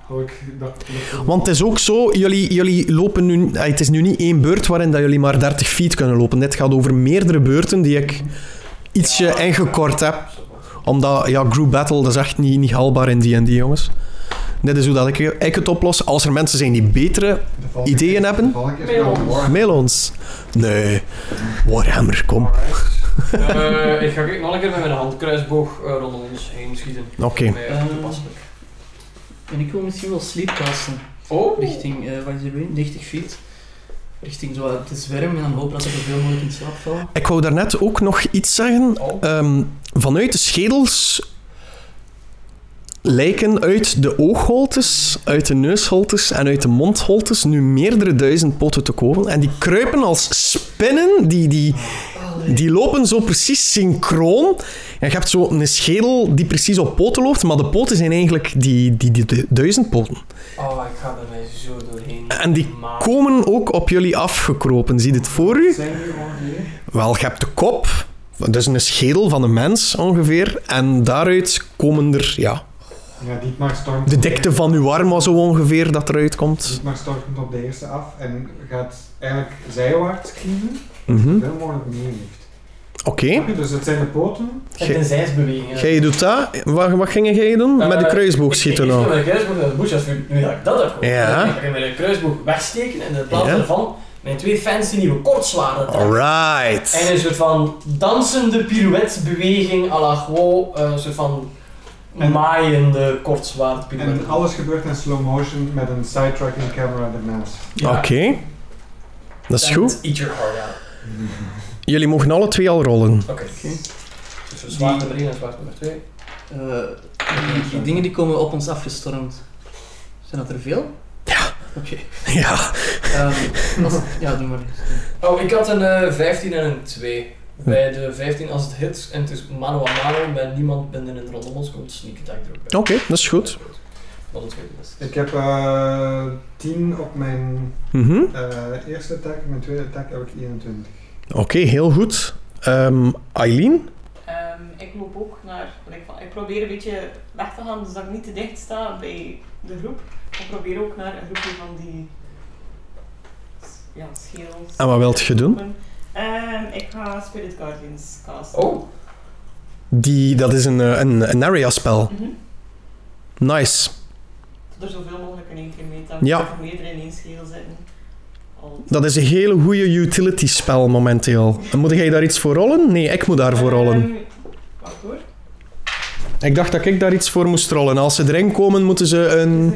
hou ik dat... dat- Want het is ook zo, jullie, jullie lopen nu... ah, Het is nu niet één beurt waarin dat jullie maar 30 feet kunnen lopen. Dit gaat over meerdere beurten die ik ietsje ingekort heb. Omdat, ja, group battle, dat is echt niet, niet haalbaar in D&D, jongens. Dit is hoe dat ik, ik het oplos. Als er mensen zijn die betere Ideeën is- hebben? Is Mail ons. warm. Nee, Warhammer, kom. Eh, ik ga nog een keer met mijn handkruisboog eh, rondom ons heen schieten. Oké. Toepasselijk. En ik wil misschien wel sleepcasten. Oh, Richting, eh wat is er weer? 90 feet. Richting zo de zwerm en dan hopen dat ze zoveel mogelijk in slaap vallen. Ik wou daarnet ook nog iets zeggen. oh. Ehm, vanuit de schedels lijken uit de oogholtes, uit de neusholtes en uit de mondholtes nu meerdere duizend poten te komen. En die kruipen als spinnen, die, die, die lopen zo precies synchroon. En je hebt zo een schedel die precies op poten loopt, maar de poten zijn eigenlijk die, die, die, du- duizend poten. oh, ik ga er zo doorheen. En die komen ook op jullie afgekropen. Zie het voor u? Wel, je hebt de kop, dus een schedel van een mens ongeveer. En daaruit komen er, ja, Ja, Dietmar stormt... de dikte van uw arm was zo ongeveer dat eruit komt. Dietmar stormt op de eerste af en gaat eigenlijk zijwaarts knieven, Mhm. zoveel mogelijk meer heeft. Oké, Dus het zijn de poten. Het zijn zijsbewegingen. jij doet dat. Wat, wat ging jij doen? Met de kruisboog schieten nou. met de kruisboog naar de bush, als nu nu dat ik dat heb gehoord. Ja. Dan ga ik met de kruisboog wegsteken en in plaats Ja. daarvan mijn twee fancy nieuwe kortzwaarden trekken. En Alright. een soort van dansende pirouettebeweging à la gewoon eh, een soort van En- maaiende kortzwaard pirouette. En alles gebeurt in slow motion met een side-tracking camera ernaast. Oké. Dat is And goed. Eat your heart out. Jullie mogen alle twee al rollen. Oké. Oké. Dus zwaard nummer 1 en zwaard nummer 2. Eh, die, die dingen die komen op ons afgestormd. Zijn dat er veel? Ja. Oké. Ja. Ehm, als- ja, doe maar. Oh, ik had een eh, 15 en een 2. Bij de 15, als het hit en het is mano a mano, met niemand binnen in rondom ons komt sneak attack er bij. Oké, dat is goed. Wat een tweede is. Ik heb eh 10 op mijn Mhm. eh, eerste attack, mijn tweede attack heb ik 21. Oké, heel goed. Ehm, Eileen? Ehm, ik loop ook naar, wat ik, van, ik probeer een beetje weg te gaan, dus dat ik niet te dicht sta bij de groep. Ik probeer ook naar een groepje van die ja, schedels. En wat wilt je doen? Ehm, ik ga Spirit Guardians casten. Oh, Die, dat is een, eh, een, een area-spel. Mhm. Nice. Er zoveel mogelijk in één keer mee te Ja. Dat er meerdere in één schedel zitten. Al. Dat is een hele goede utility-spel momenteel. En Moet jij daar iets voor rollen? Nee, ik moet daarvoor rollen. Ehm, wacht hoor. Ik dacht dat ik daar iets voor moest rollen. Als ze erin komen, moeten ze een,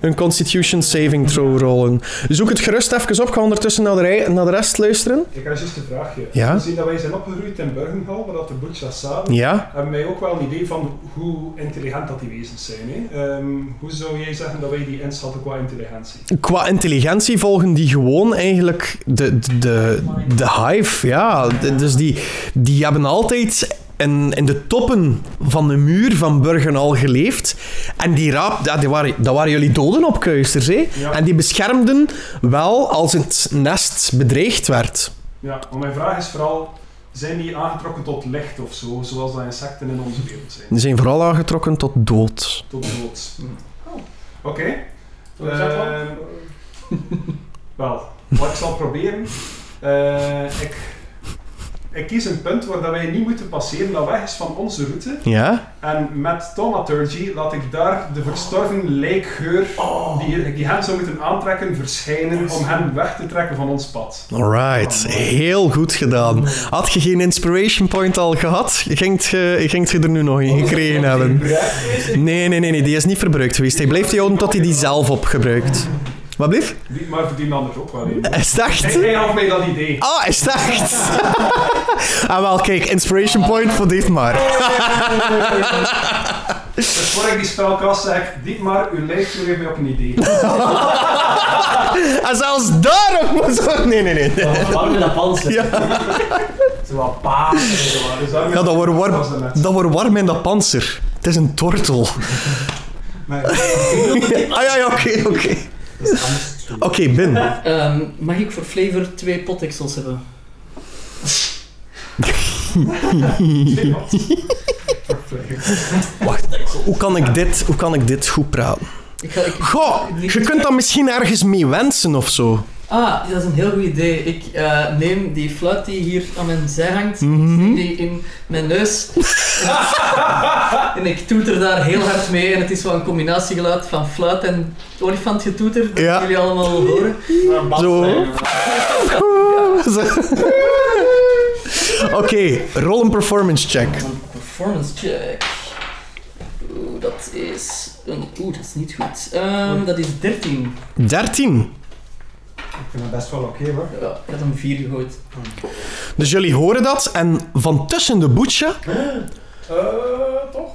Een Constitution Saving Throw rollen. Zoek het gerust even op. Ga ondertussen naar de, rij- naar de rest luisteren. Ik heb juist een vraagje. Ja? Gezien dat wij zijn opgegroeid in Burgenhal, waar dat de Butchas zaten, Ja? hebben wij ook wel een idee van hoe intelligent dat die wezens zijn. Hè? Ehm, hoe zou jij zeggen dat wij die inschatten qua intelligentie? Qua intelligentie volgen die gewoon eigenlijk de, de, de, de hive. Ja, dus die, die hebben altijd in, in de toppen van de muur van Burgenal geleefd. En die raap, ja, die waren, dat waren jullie doden op kuisters. Hè? Ja. En die beschermden wel als het nest bedreigd werd. Ja, maar mijn vraag is vooral, zijn die aangetrokken tot licht of zo, zoals dat insecten in onze wereld zijn? Die zijn vooral aangetrokken tot dood. Tot dood. Oh. Oké. Wel. Ehm, wel, wat ik zal proberen. eh, ik, ik kies een punt waar dat wij niet moeten passeren, dat weg is van onze route. Ja? En met Thaumaturgy laat ik daar de verstorven lijkgeur die, die hen zou moeten aantrekken verschijnen om hen weg te trekken van ons pad. Alright, heel goed gedaan. Had je geen inspiration point al gehad? Gingt je, je er nu nog in gekregen hebben? Nee, nee, nee, nee, die is niet verbruikt geweest. Hij blijft die houden tot hij die zelf opgebruikt. Wat blieft? Die, maar verdient anders ook wel. Is echt? Hij gaf mij dat idee. Ah, is echt? ah, wel, kijk, inspiration point voor dit maar. Dus voor ik die spel kast zeg maar, uw lijkgeur heeft mij op een idee. En zelfs daarop moet zo... Nee, nee, nee. Warm in dat panzer. Ja. Zo wat paas. Ja, dat wordt warm, dat wordt warm in dat panzer. Het is een tortel. Maar Ah ja, ja, oké, oké. Oké, Bin. Ehm, mag ik voor flavor twee potexels hebben? Wacht, hoe kan ik dit, hoe kan ik dit goed praten? Ik ga, ik, Goh, je kunt dat misschien ergens mee wensen of zo. Ah, dat is een heel goed idee. Ik eh, neem die fluit die hier aan mijn zij hangt, Mhm. steek die in mijn neus. en ik toeter daar heel hard mee. En het is wel een combinatiegeluid van fluit en olifantgetoeter. Dat Ja. jullie allemaal horen. Zo. Oké, roll een performance check. Een performance check. Oeh, dat is... Een, oeh, dat is niet goed. Ehm, dat is 13. 13. Ik vind dat best wel oké hoor. Ja, ik had een 4 gegooid. Dus jullie horen dat en van tussen de boetje Eh, toch?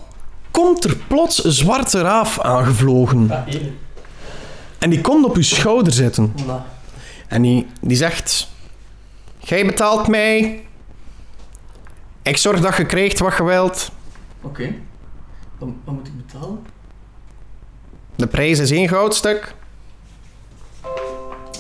komt er plots een zwarte raaf aangevlogen. Ja. En die komt op uw schouder zitten. Voilà. En die, die zegt... Jij betaalt mij. Ik zorg dat je krijgt wat je wilt. Oké. Wat, wat moet ik betalen? De prijs is één goudstuk.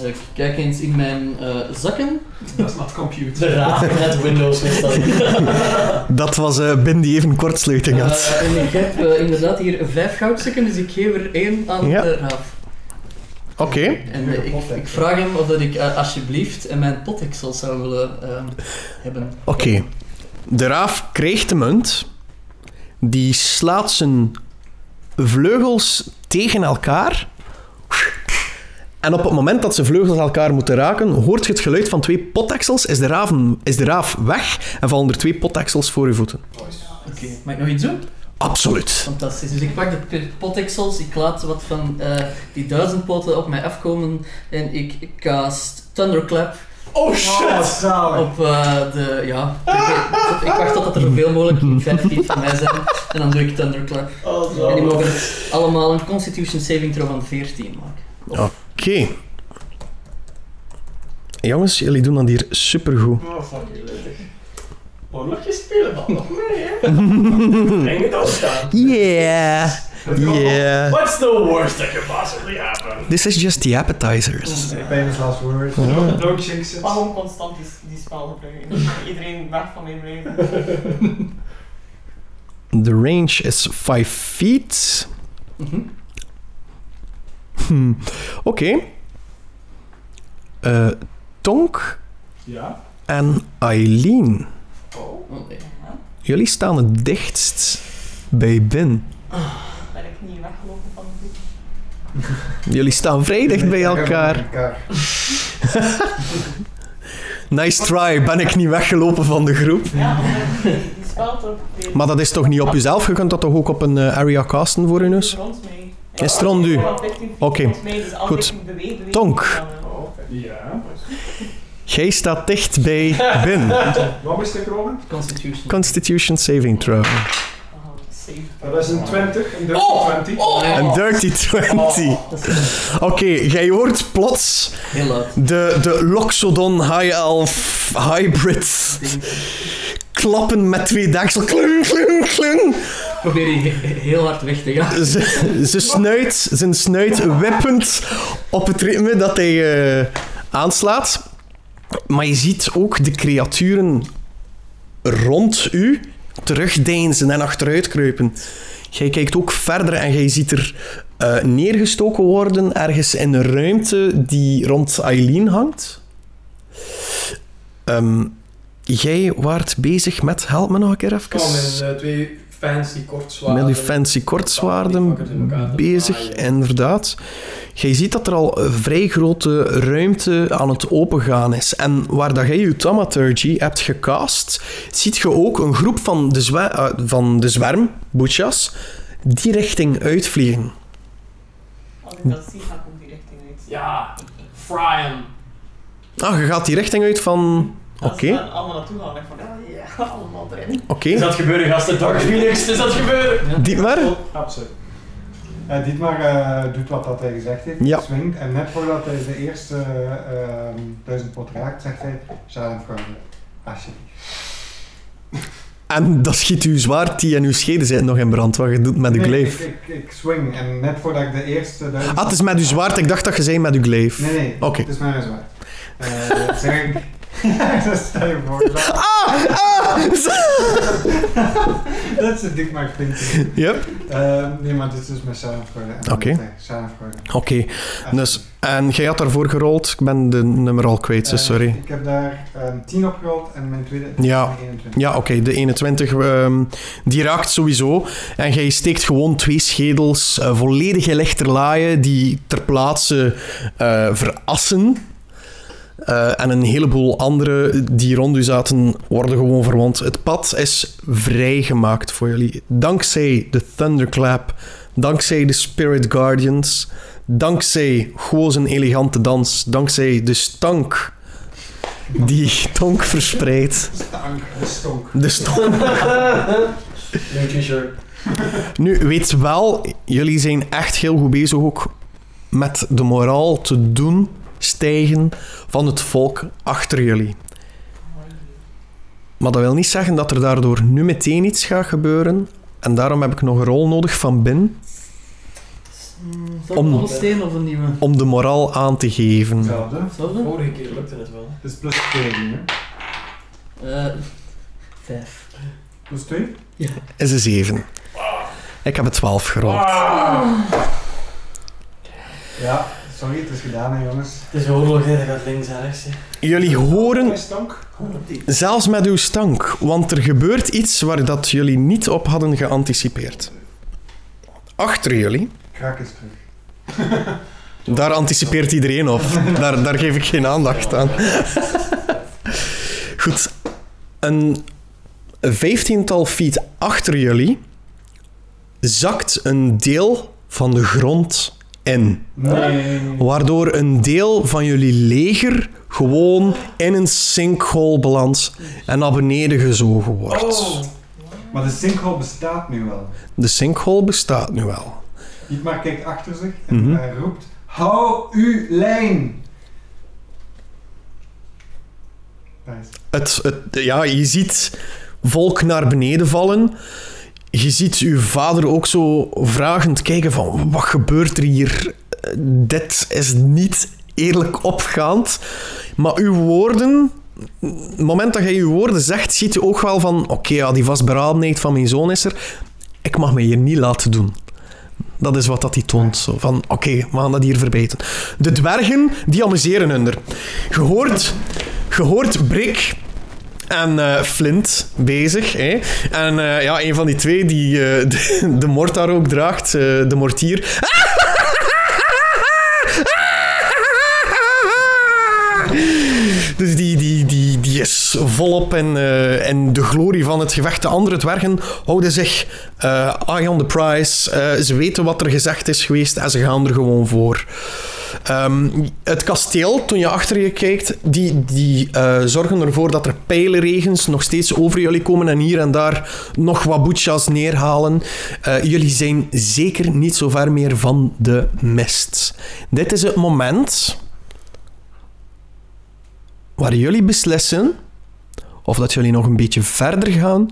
Eh, Ik kijk eens in mijn eh, zakken. Dat is not computer. De raad met Windows is dat. Dat was eh Bin die even een kortsluiting had. Eh, en ik heb eh, inderdaad hier vijf goudstukken, dus ik geef er één aan Ja. de raaf. Oké. En eh, ik, ik vraag hem of dat ik eh, alsjeblieft en mijn potexel zou willen ehm, hebben. Oké. De raaf krijgt de munt. Die slaat zijn vleugels tegen elkaar. En op het moment dat zijn vleugels elkaar moeten raken, hoort je het geluid van twee potaxels. Is de, raven, is de raaf weg en vallen er twee potaxels voor je voeten. Oké, mag ik nog iets doen? Absoluut. Fantastisch. Dus ik pak de potexels, ik laat wat van eh, die duizendpoten op mij afkomen en ik cast Thunderclap Oh shit! op eh, de, ja, ik, ik wacht totdat er zoveel mogelijk vijf feet van mij zijn en dan doe ik Thunderclap. Oh. En die mogen allemaal een Constitution Saving Throw van 14 maken. Oké. Jongens, jullie doen dat hier supergoed. Oh, fucking leuk. Oorlogjes spelen valt nog mee, hè? Breng het al staan. Yeah. Yeah. What's the worst that could possibly happen? This is just the appetizers. Famous last word. Don't jinx it. Maar gewoon constant die, die spel gebruiken. Iedereen weg van mij blijven. The range is 5 feet. Mhm. Hmm. Oké. Eh, Tonk Ja. en Eileen. Oh. Nee. Jullie staan het dichtst bij Bin. Ben ik niet weggelopen van de groep. Jullie staan vrij dicht bij elkaar. Nice try, ben ik niet weggelopen van de groep? Ja, Maar dat is toch niet op jezelf? Je kunt dat toch ook op een eh, area casten voor je neus? Rond mij. Is het rond u? Ja, 15 feet Oké. Goed. Tonk. Ja. Jij staat dicht bij Bin. Wat ik rollen? Constitution. Constitution saving throw. Save. Dat is een 20, een dirty Oh! 20. Oh! Een dirty 20. Dat is Oké, jij hoort plots heel luid. de, de Loxodon High Elf Hybrid klappen met twee deksel. Klung, klung, klung. Probeer je he- he- heel hard weg te gaan. Ze, ze snuit, zijn snuit wippend op het ritme dat hij eh, aanslaat. Maar je ziet ook de creaturen rond u terugdeinzen en achteruit kruipen. Jij kijkt ook verder en jij ziet er eh, neergestoken worden ergens in een ruimte die rond Eileen hangt. Ehm, jij waart bezig met, help me nog een keer even. Ik kwam in eh, twee fancy kortzwaarden. Met die fancy kortswaarden bezig, inderdaad. Jij ziet dat er al een vrij grote ruimte aan het opengaan is. En waar dat jij je Thaumaturgy hebt gecast, ziet je ook een groep van de, eh, van de zwerm, Butchas, die richting uitvliegen. Als ik dat zie, ga ik ook die richting uit. Ja, Brian. Ah, je gaat die richting uit van... Oké, dan allemaal naartoe gaan, ik van, ja, ja, allemaal erin. oké. Is dat gebeuren, gasten? Dark Phoenix, is dat gebeuren? Dietmar? Absoluut. Eh, Dietmar eh, doet wat dat hij gezegd heeft, Ja. swingt. En net voordat hij de eerste ehm duizend pot raakt, zegt hij, Schadenfraude, alsjeblieft. En dat schiet uw zwaard die en uw scheden zijn nog in brand, wat je doet met de Nee, glaive. Ik, ik, ik swing en net voordat ik de eerste duizend... Ah, het is met uw zwaard. Ik dacht dat je zei met uw glaive. Nee, nee, Oké. het is mijn zwaard. Eh, zeg ik... dat stel je voor. Ah! Ah! dat is Dietmar thinking. Yep. Eh, nee, maar dit is dus Schadenfraude. en Oké. Schadenfraude. Oké, dus... En jij had daarvoor gerold. Ik ben de nummer al kwijt, so Eh, sorry. ik heb daar ehm 10 opgerold en mijn tweede Ja. is 21. Ja, oké, de 21, ehm, die raakt sowieso. En jij steekt gewoon twee schedels eh, volledig lichterlaaien die ter plaatse eh, verassen. Eh, en een heleboel andere die rond u zaten worden gewoon verwond. Het pad is vrijgemaakt voor jullie. Dankzij de Thunderclap, dankzij de Spirit Guardians, dankzij gewoon zijn elegante dans, dankzij de stank die Tonk verspreidt. De stonk. De t-shirt. Nu, weet wel, jullie zijn echt heel goed bezig ook met de moraal te doen stijgen van het volk achter jullie. Maar dat wil niet zeggen dat er daardoor nu meteen iets gaat gebeuren. En daarom heb ik nog een rol nodig van Bin Om- een oude steen of een nieuwe? om de moraal aan te geven. Hetzelfde. Hetzelfde? Vorige keer lukte het wel. Het is plus 2 nu, hè. Eh, vijf. Plus 2? Is een 7. Ik heb het 12 gerold. Ja, sorry, het is gedaan, hè, jongens. Het is oorlog, hè. Dat gaat links en rechts, hè. Jullie horen. Zelfs met uw stank, want er gebeurt iets waar dat jullie niet op hadden geanticipeerd. Achter jullie, Krak is terug. daar anticipeert iedereen op. Daar, daar geef ik geen aandacht aan. Goed, een vijftiental feet achter jullie zakt een deel van de grond in. Nee. Waardoor een deel van jullie leger gewoon in een sinkhole belandt en naar beneden gezogen wordt. Oh. Maar de sinkhole bestaat nu wel. De sinkhole bestaat nu wel. Dietmar kijkt achter zich en Mhm. hij roept: Hou uw lijn! Het, het, ja, je ziet volk naar beneden vallen. Je ziet uw vader ook zo vragend kijken van... Wat gebeurt er hier? Eh, Dit is niet eerlijk opgaand. Maar uw woorden... Het moment dat jij uw woorden zegt, ziet je ook wel van... Oké, ja, die vastberadenheid van mijn zoon is er. Ik mag me hier niet laten doen. Dat is wat dat die toont. Zo van, oké, we gaan dat hier verbeteren. De dwergen, die amuseren hun er. Je hoort, je hoort Brik en eh, Flint bezig. Hè? En eh, ja, een van die twee die eh, de, mortar ook draagt, de mortier. Dus die, die, die, die is volop in, in de glorie van het gevecht. De andere dwergen houden zich eye on the prize. Ze weten wat er gezegd is geweest en ze gaan er gewoon voor. Ehm, het kasteel, toen je achter je kijkt, die, die eh, zorgen ervoor dat er pijlenregens nog steeds over jullie komen en hier en daar nog wat boetjas neerhalen. Eh, jullie zijn zeker niet zo ver meer van de mist. Dit is het moment waar jullie beslissen of dat jullie nog een beetje verder gaan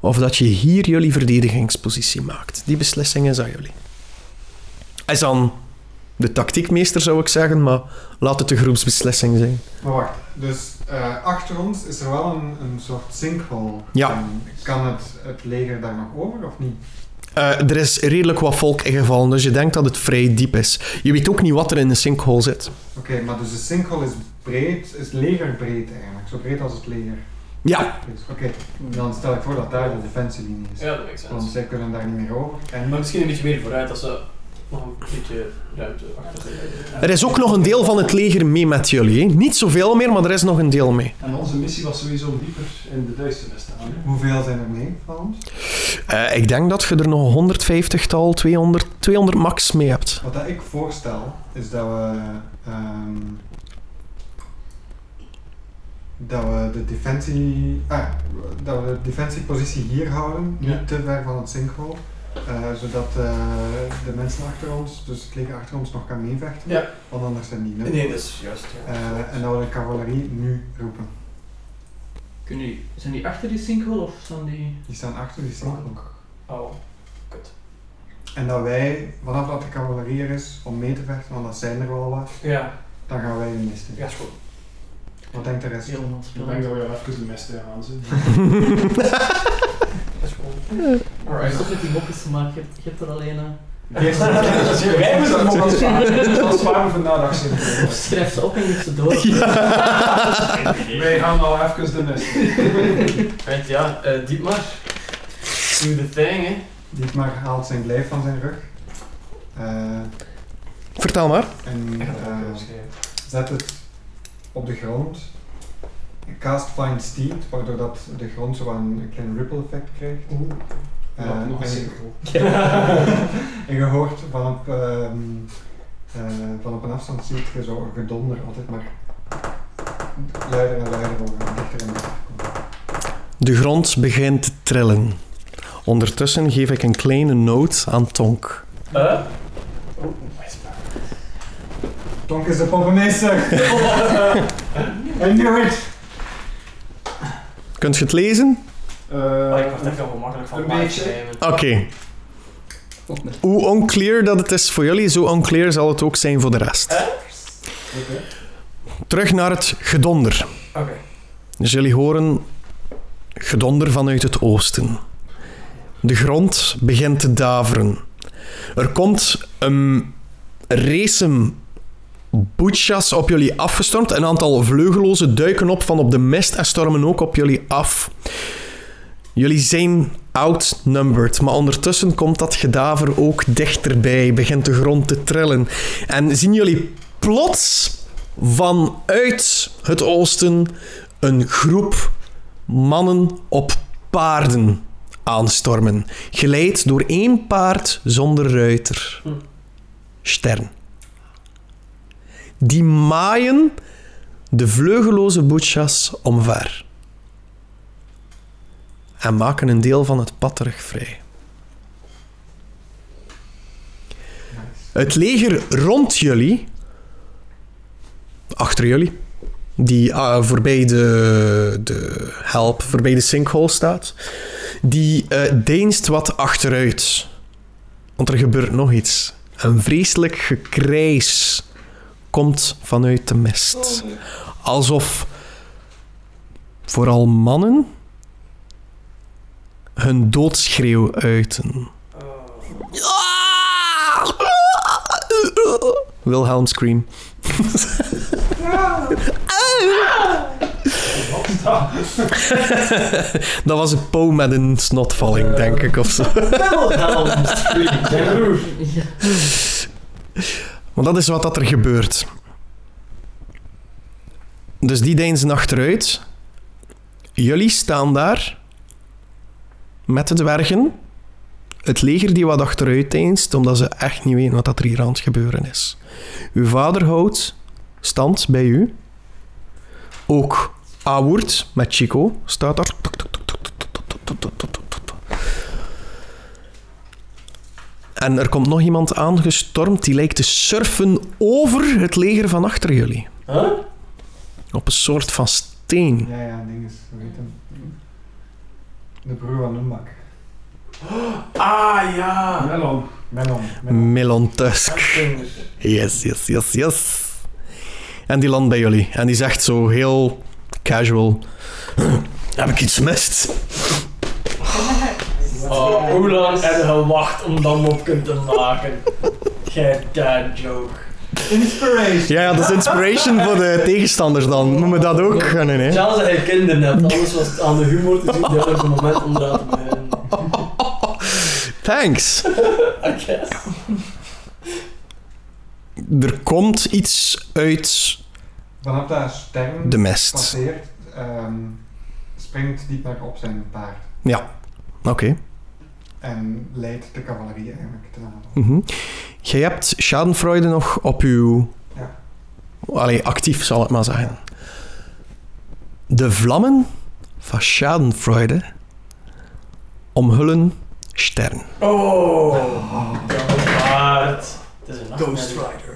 of dat je hier jullie verdedigingspositie maakt. Die beslissing is aan jullie. Is dan de tactiekmeester, zou ik zeggen, maar laat het de groepsbeslissing zijn. Maar wacht, dus eh, achter ons is er wel een, een soort sinkhole. Ja. En kan het, het leger daar nog over of niet? Eh, er is redelijk wat volk ingevallen, dus je denkt dat het vrij diep is. Je weet ook niet wat er in de sinkhole zit. Oké, maar dus de sinkhole is breed, is legerbreed eigenlijk, zo breed als het leger Ja. Oké, dan stel ik voor dat daar de defensielinie is. Ja, dat makes Want sense. zij kunnen daar niet meer over. En Maar misschien een beetje meer vooruit als ze nog een beetje er is ook nog een deel van het leger mee met jullie. hè. Niet zoveel meer, maar er is nog een deel mee. En onze missie was sowieso dieper in de duisternis te gaan. hè. hoeveel zijn er mee van ons? Eh, ik denk dat je er nog 150-tal, 200, 200 max mee hebt. Wat dat ik voorstel is dat we, ehm, dat we de defensie, ah, dat we de defensiepositie hier houden, Ja. niet te ver van het sinkhole, zodat eh, de mensen achter ons, dus het leger achter ons, nog kan meevechten, Ja, want anders zijn die nul. nee, dat is juist. Ja. Eh, en dat we de cavalerie nu roepen. Kunnen die, zijn die achter die sinkhole of staan die... Die staan achter die sinkhole. Oh, kut. En dat wij, vanaf dat de cavalerie er is, om mee te vechten, want dat zijn er wel wat, Ja, dan gaan wij de mist in. ja, is goed. Wat denkt de rest? Ik denk dat we wel even de mist in gaan zien. Goed. Alright. Stop met die mopjes te maken, je hebt, je hebt er alleen een. Eerst- Wij moeten Dat het is sparen. Is sparen voor nadagzin. Of schrijf ze op en geef ze door. Wij gaan al even de. Right, ja, eh Dietmar. Do the thing, hè. Dietmar haalt zijn lijf van zijn rug. Eh, Vertel maar. en ook eh, zet het op de grond. Cast Find Steed, waardoor dat de grond zo een, klein ripple effect krijgt. Eh, Nog- Nog een en, en je hoort van op, ehm, eh, van op een afstand ziet je zo een gedonder altijd maar luider en luider worden, dichter en dichter komen. De grond begint te trillen. Ondertussen geef ik een kleine noot aan Tonk. Eh? Oh, wijsbaar. Tonk is de poppenmeester! I knew it! Kunt je het lezen? Eh, Oh, ik was echt wel gemakkelijk van een beetje. schrijven. Oké. Hoe unclear dat het is voor jullie, zo unclear zal het ook zijn voor de rest. Oké. Terug naar het gedonder. Oké. Dus jullie horen gedonder vanuit het oosten. De grond begint te daveren. Er komt een race boetjas op jullie afgestormd. Een aantal vleugelozen duiken op van op de mist en stormen ook op jullie af. Jullie zijn outnumbered, maar ondertussen komt dat gedaver ook dichterbij, begint de grond te trillen. En zien jullie plots vanuit het oosten een groep mannen op paarden aanstormen, geleid door één paard zonder ruiter. Hm. Stern. Die maaien de vleugeloze boetjas omver en maken een deel van het pad terug vrij. Het leger rond jullie, achter jullie, die ah, voorbij de, de help, voorbij de sinkhole staat, die eh deinst wat achteruit. Want er gebeurt nog iets. Een vreselijk gekrijs komt vanuit de mist. Alsof vooral mannen hun doodschreeuw uiten. Wilhelm scream. dat was een po met een snotvalling, denk ik, of zo. Zijn broer. Maar dat is wat dat er gebeurt. Dus die deinzen achteruit. jullie staan daar met de dwergen. Het leger die wat achteruit deinst, omdat ze echt niet weten wat dat er hier aan het gebeuren is. Uw vader houdt stand bij u. Ook Awoerd met Chico staat daar. En er komt nog iemand aangestormd die lijkt te surfen over het leger van achter jullie. Huh? Op een soort van steen. Ja, ja, ding is, hoe heet hem? De broer van Numbak. Ah ja! Melon. Melon. Melon. Melon Tusk. Yes, yes, yes, yes. En die landt bij jullie. En die zegt zo heel casual... Heb ik iets gemist? Oh, hoe lang heb je gewacht om dat mopje te maken? Gij dad joke. Inspiration! Ja, ja, dat is inspiration voor de tegenstanders dan. Moeten we dat ook hè? Zelfs als je kinderen hebt, anders was het aan de humor te zien, dat is het moment om eraan te beginnen. Thanks. I guess. Er komt iets uit Vanaf dat sterren de mist. passeert, ehm, springt Dietmar op zijn paard. Ja. Oké. En leidt de cavalerie eigenlijk ten aanval. Mhm. Jij hebt Schadenfreude nog op uw... Ja. Allee, actief zal ik maar zeggen. De vlammen van Schadenfreude omhullen sterren. Oh, dat is waard. Het is een Ghost. Rider.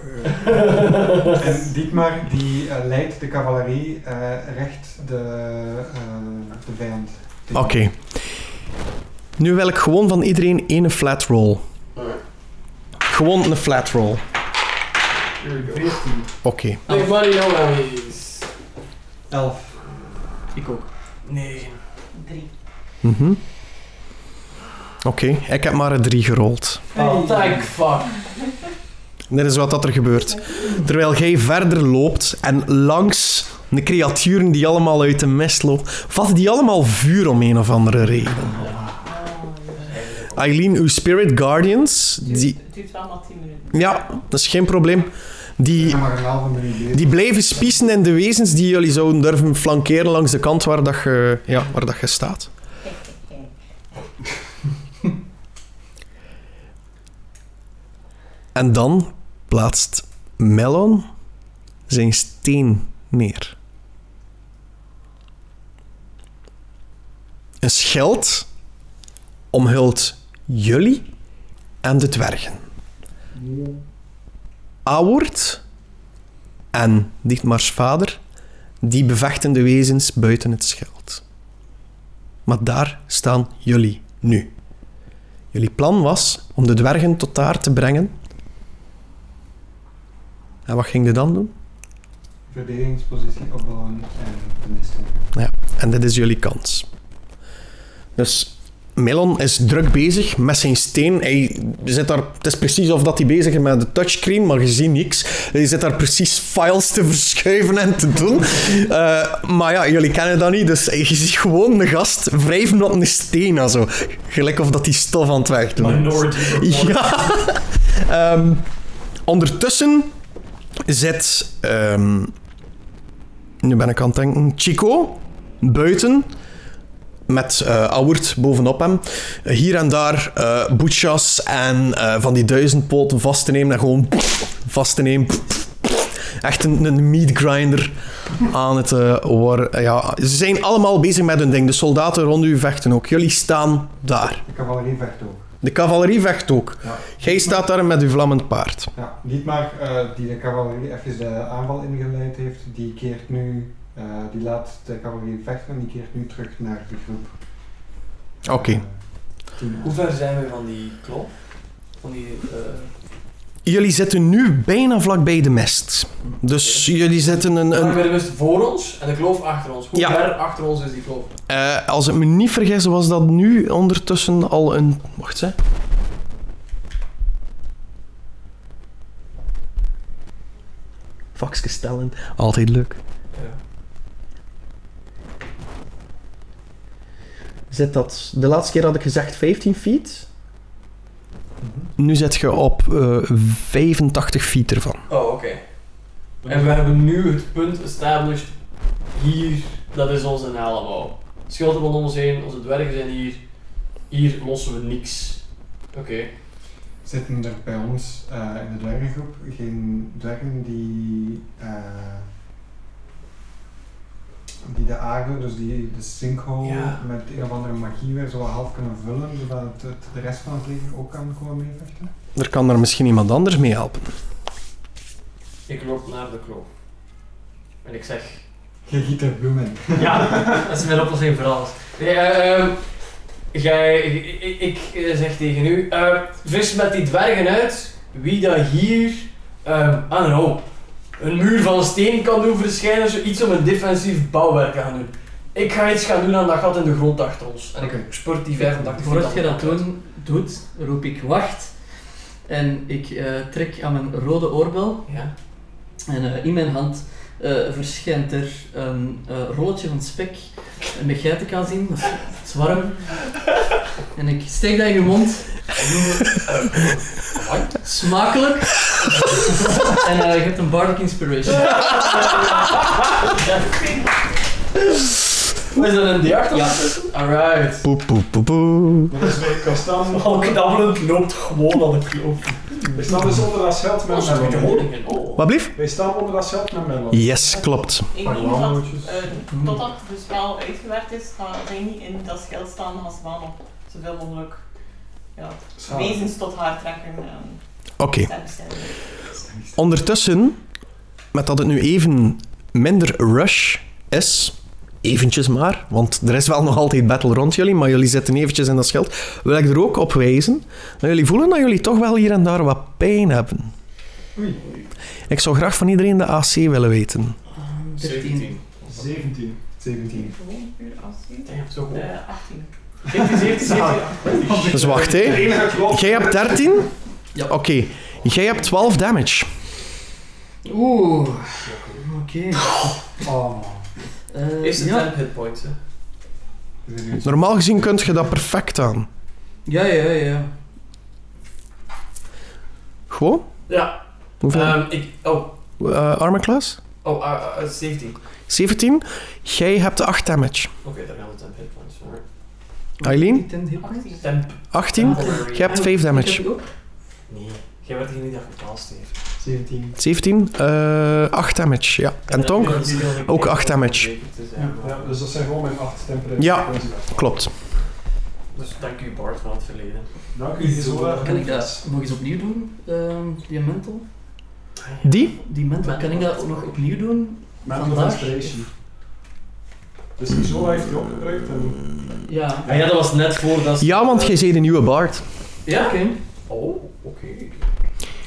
En Dietmar die eh, leidt de cavalerie eh, recht de, eh, de vijand. Oké. Nu wil ik gewoon van iedereen één flat roll. Gewoon een flat roll. Oké. Big money, no worries. Elf. Ik ook. 9. Drie. Mhm. Oké, ik heb maar een 3 gerold. Oh, thank fuck. Dit is wat dat er gebeurt. Terwijl jij verder loopt en langs de creaturen die allemaal uit de mist lopen, vatten die allemaal vuur om een of andere reden. Eileen, uw Spirit Guardians, die... Het duurt wel maar 10 minuten. Ja, dat is geen probleem. Die, die blijven spiezen in de wezens die jullie zouden durven flankeren langs de kant waar, dat je, ja, waar dat je staat. En dan plaatst Melon zijn steen neer. Een schild omhult jullie en de dwergen. Awoord en Dietmars vader, die bevechten de wezens buiten het schild. Maar daar staan jullie nu. Jullie plan was om de dwergen tot daar te brengen. En wat ging je dan doen? Verdedigingspositie opbouwen en in. Ja, en dit is jullie kans. Dus Melon is druk bezig met zijn steen. Hij zit daar, het is precies of dat hij bezig is met de touchscreen, maar je ziet niks. Hij zit daar precies files te verschuiven en te doen. Eh, maar ja, jullie kennen dat niet, dus je ziet gewoon de gast wrijven op een steen. Also. Gelijk of dat die stof aan het wegdoen is. Ja. Ehm, ondertussen zit... ehm, nu ben ik aan het denken. Chico, buiten, met Auwert bovenop hem. Hier en daar eh boetjas en eh, van die duizendpoten vast te nemen en gewoon vast te nemen. Echt een, een meat grinder aan het worden. Ja, ze zijn allemaal bezig met hun ding. De soldaten rond u vechten ook. Jullie staan daar. De cavalerie vecht ook. De cavalerie vecht ook. Ja. Jij staat daar met uw vlammend paard. Ja, Dietmar, eh, die de cavalerie even de aanval ingeleid heeft, die keert nu, eh, die laat de cavalerie vechten en die keert nu terug naar de groep. Oké. Eh. Hoe ver zijn we van die klop? Van die... eh, Jullie zitten nu bijna vlakbij de mest. Dus jullie zitten een... Dan een hebben we de mist voor ons en de kloof achter ons. Hoe Ja. ver achter ons is die kloof? eh, als ik me niet vergis, was dat nu ondertussen al een... Wacht, hè. Vakjes stellen. Altijd leuk. Ja. Zit dat... De laatste keer had ik gezegd 15 feet. Nu zit je op eh 85 feet ervan. Oh, oké. En we hebben nu het punt established. Hier, dat is onze helemaal. Schilderen om ons heen, onze dwergen zijn hier. Hier lossen we niks. Oké. Zitten er bij ons eh, in de dwergengroep geen dwergen die, eh, die de aarde, dus die de sinkhole Ja. met een of andere magie weer zo half kunnen vullen, zodat het, het de rest van het leger ook kan komen meevechten? Er kan er misschien iemand anders mee helpen. Ik loop naar de kloof. En ik zeg... Je giet er bloemen in. Ja, dat is mijn oplossing voor alles. Nee, eh, ehm, jij, ik, ik, ik, zeg tegen u, eh, vis met die dwergen uit, wie dat hier, ehm I don't know, een muur van steen kan doen verschijnen, zoiets om een defensief bouwwerk te gaan doen. Ik ga iets gaan doen aan dat gat in de grond achter ons. En Oké. ik spurt die 85 Voordat je dat doen, doet, roep ik wacht. En ik eh, trek aan mijn rode oorbel. Ja. En eh, in mijn hand eh, verschijnt er een eh, rolletje van spek met geitenkaas in. Dat is, dat is warm. En ik steek dat in je mond. Smakelijk. en eh, je hebt een Bardic Inspiration. Wat is dat een D8? Ja. Alright. Poep, poep, poep, poep. Dat is bij Kastan. Al knabbelend loopt gewoon aan de kloof. Wij staan dus onder dat schild met honing in. Oh. Wat blief? Wij staan onder dat schild met. Yes, klopt. Ik Pak denk dat eh, totdat het spel uitgewerkt is, gaan zij niet in dat schild staan, gaan ze wel nog zoveel mogelijk ja, wezens tot haar trekken en Oké. Ondertussen, met dat het nu even minder rush is, eventjes maar, want er is wel nog altijd battle rond jullie, maar jullie zitten eventjes in dat schild, wil ik er ook op wijzen dat jullie voelen dat jullie toch wel hier en daar wat pijn hebben. Oei. Ik zou graag van iedereen de AC willen weten. 13. 17. 17. Gewoon puur afzien. Damn, zo goed. Eh, 18. 17, 17, 17. Dus wacht, hè. Jij hebt 13? Ja. Oké. Jij hebt 12 damage. Oeh. Oké. Oh. Eh, Eerste ja. 10 hit points, hè. Normaal gezien kun je dat perfect aan. ja, ja, ja. Gewoon? Ja. Hoeveel? Ehm, ik, oh, eh, armor class? oh, uh, uh, 17. 17. Jij hebt 8 damage. Oké, daar gaan we 10 hit points. Alright. Eileen? 10 hit points? 18. Temp. 18. Temporary. Jij hebt 5 Ik damage. Nee, jij werd degene die dat gepast heeft. 17. 17. eh 8 damage, ja. En Tonk? Ook acht damage. Ja, dus dat zijn gewoon mijn 8 temperaturen. Ja. Klopt. Dus dank u Bart van het verleden. Dank u, Isola. Kan ik dat nog eens opnieuw doen? Ehm, die mental? Die? Die mental, kan ik dat ook nog opnieuw doen? Mental Vandaag? Inspiration. Dus Isola heeft die opgebruikt en... Ja. Ah ja, dat was net voordat... Ja, want jij bent een nieuwe bard. Ja, oké. Oh, oké.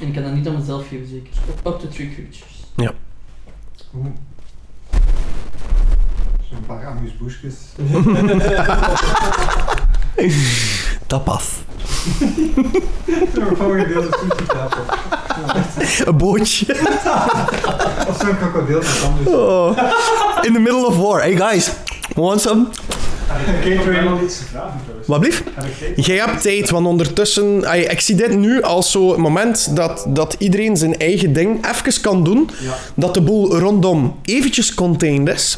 En ik kan dat niet aan mezelf geven, zeker. Up to three creatures. Oeh. Zo'n paar amuseboesjes. Dat pas. Zo'n volgende toetsetafel. Een bootje. Of zo'n krokodil met tanden. Oh. In the middle of war. Hey guys, want some? Heb ik nog iets te vragen trouwens? Wat blief? Heb ik tijd? Jij hebt tijd, want ondertussen... ay, Ik zie dit nu als zo'n moment dat, dat iedereen zijn eigen ding even kan doen. Ja. Dat de boel rondom eventjes contained is.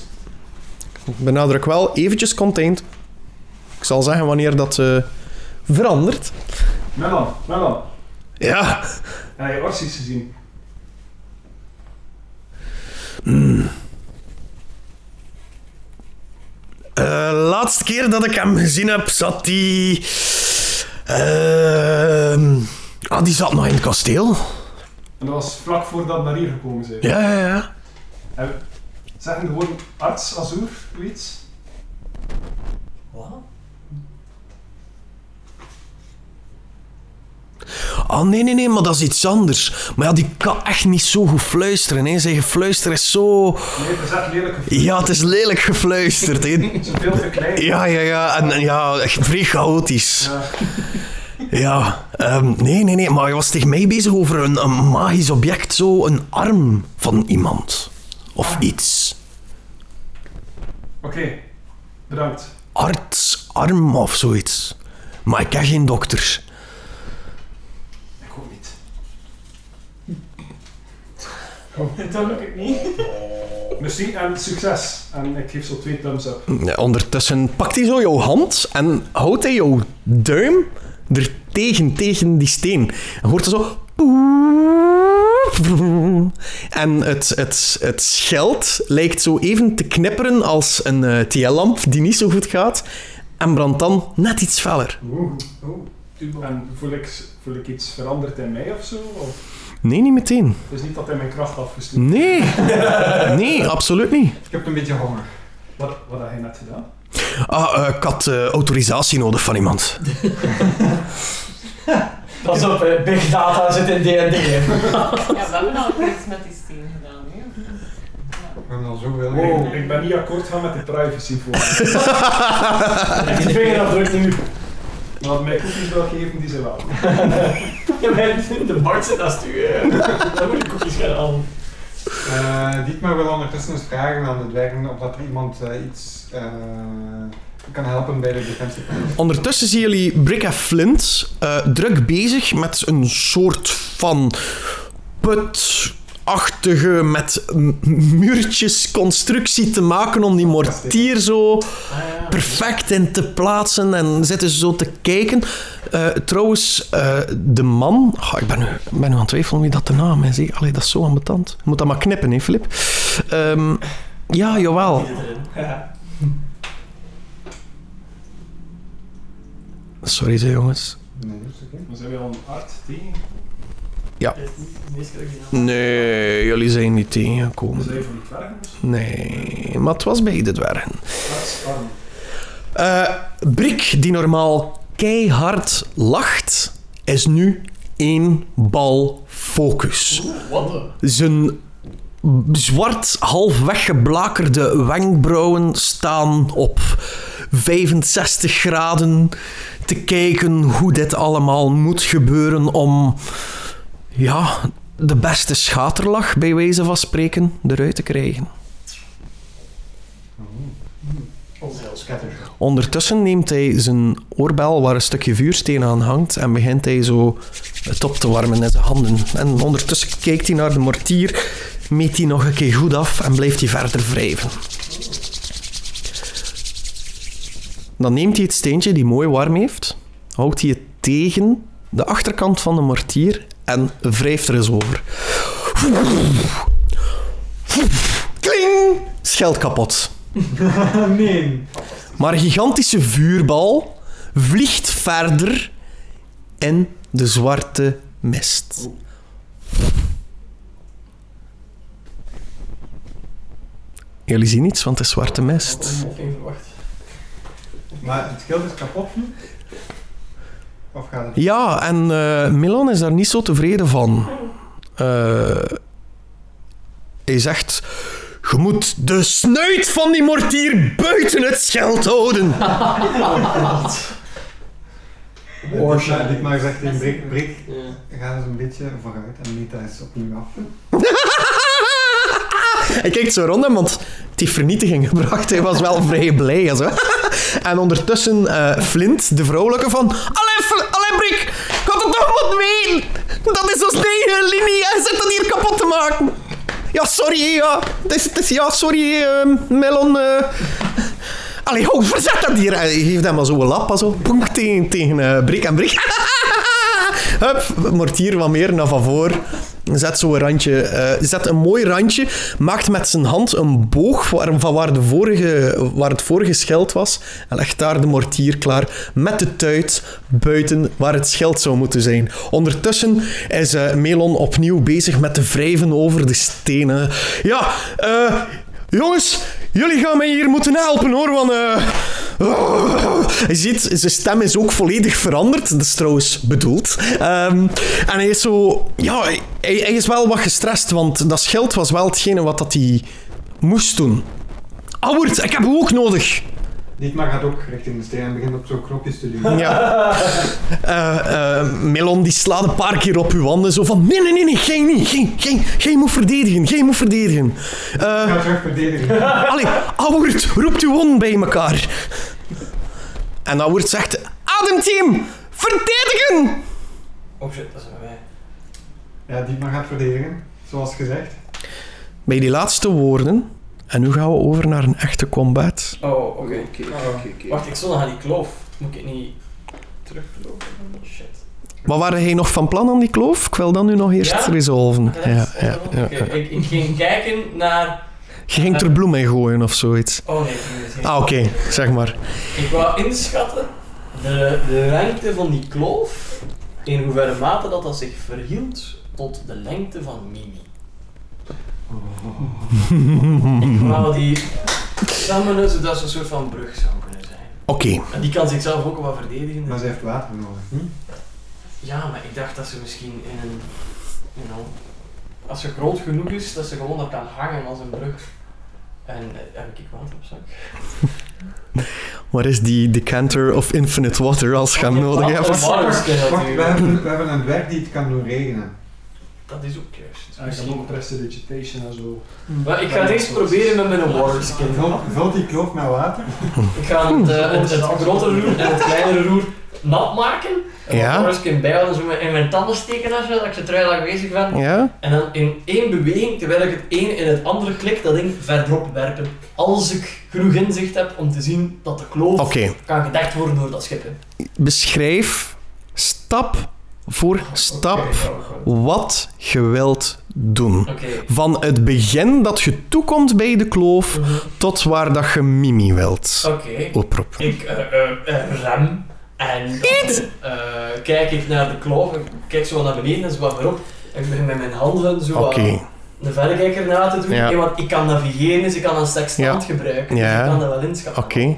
Ik benadruk wel, eventjes contained. Ik zal zeggen wanneer dat eh, verandert. Melon, Melon. Ja. Heb je orsies gezien? Eh, laatste keer dat ik hem gezien heb, zat die... Ehm, ah, die zat nog in het kasteel. En dat was vlak voordat we naar hier gekomen zijn. Ja, ja, ja. Zeggen gewoon arts, Azur, zoiets? Wat? Ah, nee, nee, nee, maar dat is iets anders. Maar ja, die kan echt niet zo goed fluisteren. Hè. Zijn gefluister is zo... Nee, het is echt lelijk. Ja, het is lelijk gefluisterd. Hè. Ja, ja, ja. En, en ja, echt vrij chaotisch. Ja. Ja, ehm, nee, nee, nee. Maar je was tegen mij bezig over een, een magisch object. Zo een arm van iemand. Of iets. Oké, bedankt. Artsarm of zoiets. Maar ik ken geen dokter. Ik ook Dat lukt ik niet. Merci en succes. En ik geef zo twee thumbs up. Ja, Ondertussen pakt hij zo jouw hand en houdt hij jouw duim er tegen, tegen die steen. En hoort er zo... En het, het, het scheld lijkt zo even te knipperen als een eh, TL-lamp die niet zo goed gaat. En brandt dan net iets feller. Oeh, oeh. En voel ik, voel ik iets veranderd in mij of zo? Of Nee, niet meteen. het is niet dat hij mijn kracht afgestuurd Nee. Nee, absoluut niet. Ik heb een beetje honger. Wat, wat heb je net gedaan? Ah, eh, ik had eh, autorisatie nodig van iemand. Pas op, hè. big data zit in D&D. Ja, we hebben al iets met die steen gedaan. Hè? Ja. We hebben al zoveel Wow, ik ben niet akkoord gaan met de privacy voor. Echt de vingerafdruk nu. Maar mij cookies wel geven, die ze wel. Je bent de Bart zit naast u. Dan moet je koekjes gaan halen. Eh, Dietmar wil ondertussen eens vragen aan de dwergen of dat er iemand eh, iets eh, kan helpen bij de defensie. Ondertussen zien jullie Brick en Flint eh, druk bezig met een soort van putachtige met muurtjes constructie te maken om die mortier zo perfect in te plaatsen en zitten ze zo te kijken. Eh, trouwens, eh, de man... Ah, ik ben nu, ben nu aan het twijfelen wie dat de naam is. Allee, dat is zo ambetant. Je moet dat maar knippen, hè, Filip? Ehm, ja, jawel. Ja. Sorry, zeg jongens. Nee, is oké. Dan zijn we al een art tegen. Naam- Nee, jullie zijn niet tegengekomen. Nee, maar het was bij de dwergen. Eh Brik, die normaal keihard lacht, is nu één bal focus. Zijn zwart, half weggeblakerde wenkbrauwen staan op 65 graden te kijken hoe dit allemaal moet gebeuren om ja, de beste schaterlach, bij wijze van spreken, eruit te krijgen. Ondertussen neemt hij zijn oorbel waar een stukje vuursteen aan hangt en begint hij zo het op te warmen in zijn handen. En ondertussen kijkt hij naar de mortier, meet hij nog een keer goed af en blijft hij verder wrijven. Dan neemt hij het steentje die mooi warm heeft, houdt hij het tegen de achterkant van de mortier en wrijft er eens over. Kling! Scheld kapot. nee. Maar een gigantische vuurbal vliegt verder in de zwarte mist. Jullie zien niets, want het is zwarte mist. Maar het schild is kapot nu? Het? Ja, en eh Milan is daar niet zo tevreden van. Eh, hij zegt... Je moet de snuit van die mortier buiten het scheld houden. Dietmar, Dietmar zegt tegen Brik, Brik, Ja. ga eens een beetje vooruit en meet eens opnieuw af. Hij kijkt zo rond want heeft vernietiging gebracht. Hij was wel vrij blij. Zo. En ondertussen eh, Flint, de vrouwelijke van... Allee, Brik, ik had het toch moeten weten. Dat is ons eigen linie en zit dat hier kapot te maken. Ja, sorry, ja. Het is, het ja, sorry, eh, Melon. eh. Allee, verzet dat hier. Hij geeft hem maar zo een lap, zo. Boenk, tegen, tegen eh, Brik en Brik. Hup, mortier wat meer naar van voor. Zet zo een randje, eh, zet een mooi randje, maakt met zijn hand een boog waar, van waar, de vorige, waar het vorige scheld was en legt daar de mortier klaar met de tuit buiten waar het scheld zou moeten zijn. Ondertussen is eh, Melon opnieuw bezig met te wrijven over de stenen. Ja, eh... Jongens, jullie gaan mij hier moeten helpen hoor, want... eh, je ziet, zijn stem is ook volledig veranderd. Dat is trouwens bedoeld. Ehm, en hij is zo... Ja, hij, is wel wat gestrest, want dat schild was wel hetgene wat dat hij moest doen. Albert, ik heb u ook nodig. Dietmar gaat ook richting de steen en begint op zo'n knopjes te duwen. Ja. Eh, eh, Melon die slaat een paar keer op uw handen. Zo van, nee, nee, nee, nee, jij niet. Jij, jij, jij moet verdedigen, jij moet verdedigen. Ik Eh ga terug verdedigen. Allee, Albert, roept uw hond bij elkaar. En Albert zegt, ademteam, verdedigen! Oh shit, dat zijn wij. Ja, Dietmar gaat verdedigen, zoals gezegd. Bij die laatste woorden En nu gaan we over naar een echte combat. Oh, oké. Oké, oké, oké. Wacht, ik stond nog aan die kloof. Moet ik niet teruglopen? Shit. Wat waren jij nog van plan aan die kloof? Ik wil dat nu nog eerst Ja? resolven. Ja, ja, ja. Ik, ik ging kijken naar... Je ging er bloem in gooien of zoiets. Oh nee, niet. Ah, oké, zeg maar. Ik wou inschatten de, de lengte van die kloof, in hoeverre mate dat dat zich verhield tot de lengte van Mimi. Ik wou die samenlen zodat ze een soort van brug zou kunnen zijn. Oké, En die kan zichzelf ook wel verdedigen. Maar ze heeft water nodig. Hm? Ja, maar ik dacht dat ze misschien in een... You know, als ze groot genoeg is, dat ze gewoon dat kan hangen als een brug. En eh, heb ik water op zak? wat is die decanter of infinite water als je hem nodig hebt? Water- waterskin Wacht, we hebben, we hebben een dwerg die het kan doen regenen. Dat is ook juist. Ja, ik heb Misschien ook prestidigitation en zo. Maar ik ga het eens proberen met mijn waterskin. Vult, vult die kloof met water. Ik ga het, eh, het, het grotere roer en het kleinere roer nat maken. En Ja. waterskin bijhouden, zo in mijn tanden steken als je, dat ik ze terwijl ik bezig ben. Ja? En dan in één beweging, terwijl ik het een in het andere klik, dat ding verderop werpen. Als ik genoeg inzicht heb om te zien dat de kloof kan gedekt worden door dat schip. beschrijf stap voor stap wat je wilt doen. Van het begin dat je toekomt bij de kloof Mhm. tot waar dat je Mimi wilt oproepen. Ik eh, eh, eh, rem en dan kijk ik naar de kloof, ik kijk zo naar beneden en zo wat op. En ik begin met mijn handen zo wat Oké, een verrekijker na te doen. Ja. Want ik kan navigeren, dus ik kan een sextant gebruiken. Ja. Dus ik kan dat wel inschatten. oké.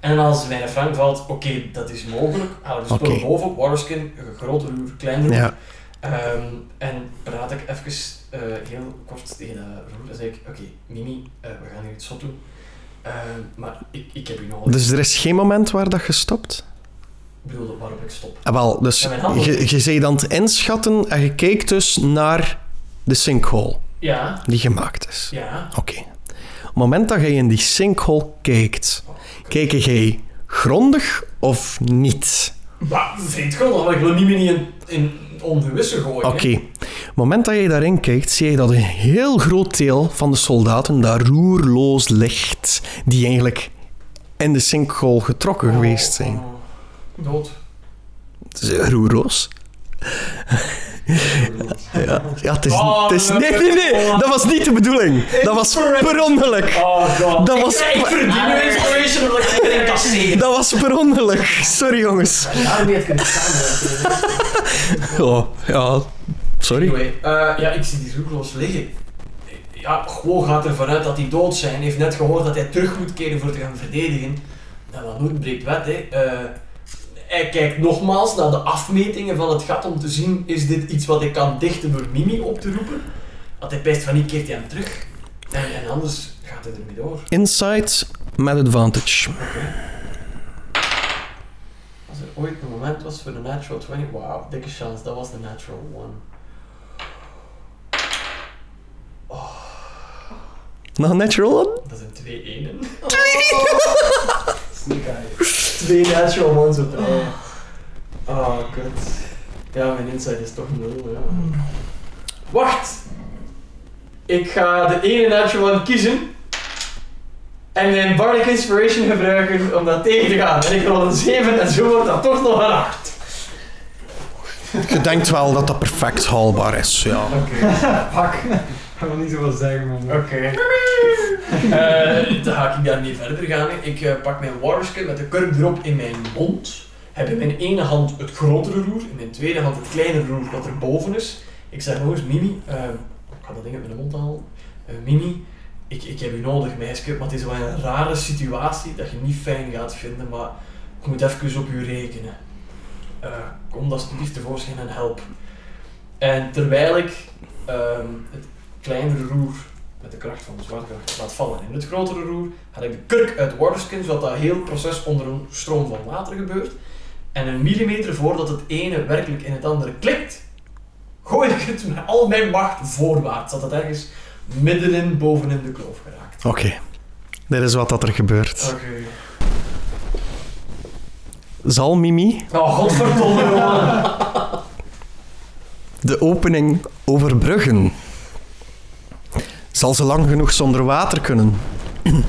En als mijn Frank valt, oké, dat is mogelijk. Hou de spullen Oké. boven, waterskin, grote roer, klein roer. Ja, Ehm, en praat ik even eh, heel kort tegen dat roer. Dan zeg ik, oké, Mimi, eh, we gaan hier iets zot doen. Ehm, maar ik, ik heb u nodig. dus er is geen moment waar dat je stopt? Ik bedoel, waarop ik stop. Ah, wel, dus je, je bent aan het inschatten en je kijkt dus naar de sinkhole Ja, die gemaakt is. ja. Oké. Op het moment dat je in die sinkhole kijkt, kijk jij grondig of niet? Maar vreemd gewoon, want ik wil niet meer in, in ongewissen gooien. Oké. het moment dat je daarin kijkt, zie je dat een heel groot deel van de soldaten daar roerloos ligt, die eigenlijk in de sinkhole getrokken geweest zijn. Oh, Dood. Roerloos? Ja, ja het is, Oh, het is... Nee, nee, nee! Dat was niet de bedoeling. Dat was per ongeluk. Oh god. Dat Ik- was- Ik, verdien een inspiration omdat ik erin kasseren. Dat was per ongeluk. Sorry, jongens. Daarmee het kunnen samenwerken. Oh, ja, sorry. Anyway, eh, ja, ik zie die roekloos liggen. Ja, gewoon gaat er vanuit dat hij dood zijn. Hij heeft net gehoord dat hij terug moet keren voor te gaan verdedigen. Nou, wat nooit breekt wet, hè. Eh, hij kijkt nogmaals naar de afmetingen van het gat om te zien, is dit iets wat ik kan dichten door Mimi op te roepen? Want hij pijst van niet, keert hij hem terug. En, en anders gaat hij ermee door. Insight met advantage. Als er ooit een moment was voor de natural 20, wauw, dikke chance, dat was de natural 1. Nog een natural one? Dat zijn twee enen. Sneak eye. Twee natural ones op rij. Oh, kut. Ja, mijn insight is toch nul, ja. Wacht! Ik ga de ene natural one kiezen. En mijn Bardic Inspiration gebruiken om dat tegen te gaan. En ik rol een 7 en zo wordt dat toch nog een 8. Je denkt wel dat dat perfect haalbaar is, ja. Oké. Fuck. Ik wil niet zoveel zeggen, man. Oké. dan ga ik daarmee verder gaan. Ik eh, pak mijn waterskin met de kurk erop in mijn mond. Heb in mijn ene hand het grotere roer, in mijn tweede hand het kleinere roer dat er boven is. Ik zeg nog eens, Mimi, eh, ik ga dat ding uit mijn mond halen. Eh, Mimi, ik, ik heb u nodig, meisje, maar het is wel een rare situatie dat je niet fijn gaat vinden, maar ik moet even op u rekenen. Eh, kom alsjeblieft tevoorschijn en help. En terwijl ik ehm, het kleinere roer met de kracht van de zwaartekracht laat vallen in het grotere roer, haal ik de kurk uit waterskin, zodat dat heel proces onder een stroom van water gebeurt. En een millimeter voordat het ene werkelijk in het andere klikt, gooi ik het met al mijn macht voorwaarts, dat het ergens middenin bovenin de kloof geraakt. Oké. Dit is wat dat er gebeurt. Oké. Zal Mimi Oh, godverdomme, de opening overbruggen? Zal ze lang genoeg zonder water kunnen?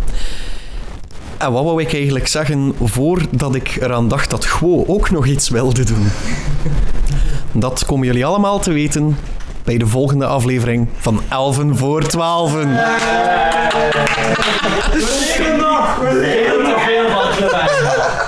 En wat wou ik eigenlijk zeggen voordat ik eraan dacht dat Gwo ook nog iets wilde doen? Dat komen jullie allemaal te weten bij de volgende aflevering van Elven voor Twaalfen. We leven nog! We te veel van Clement.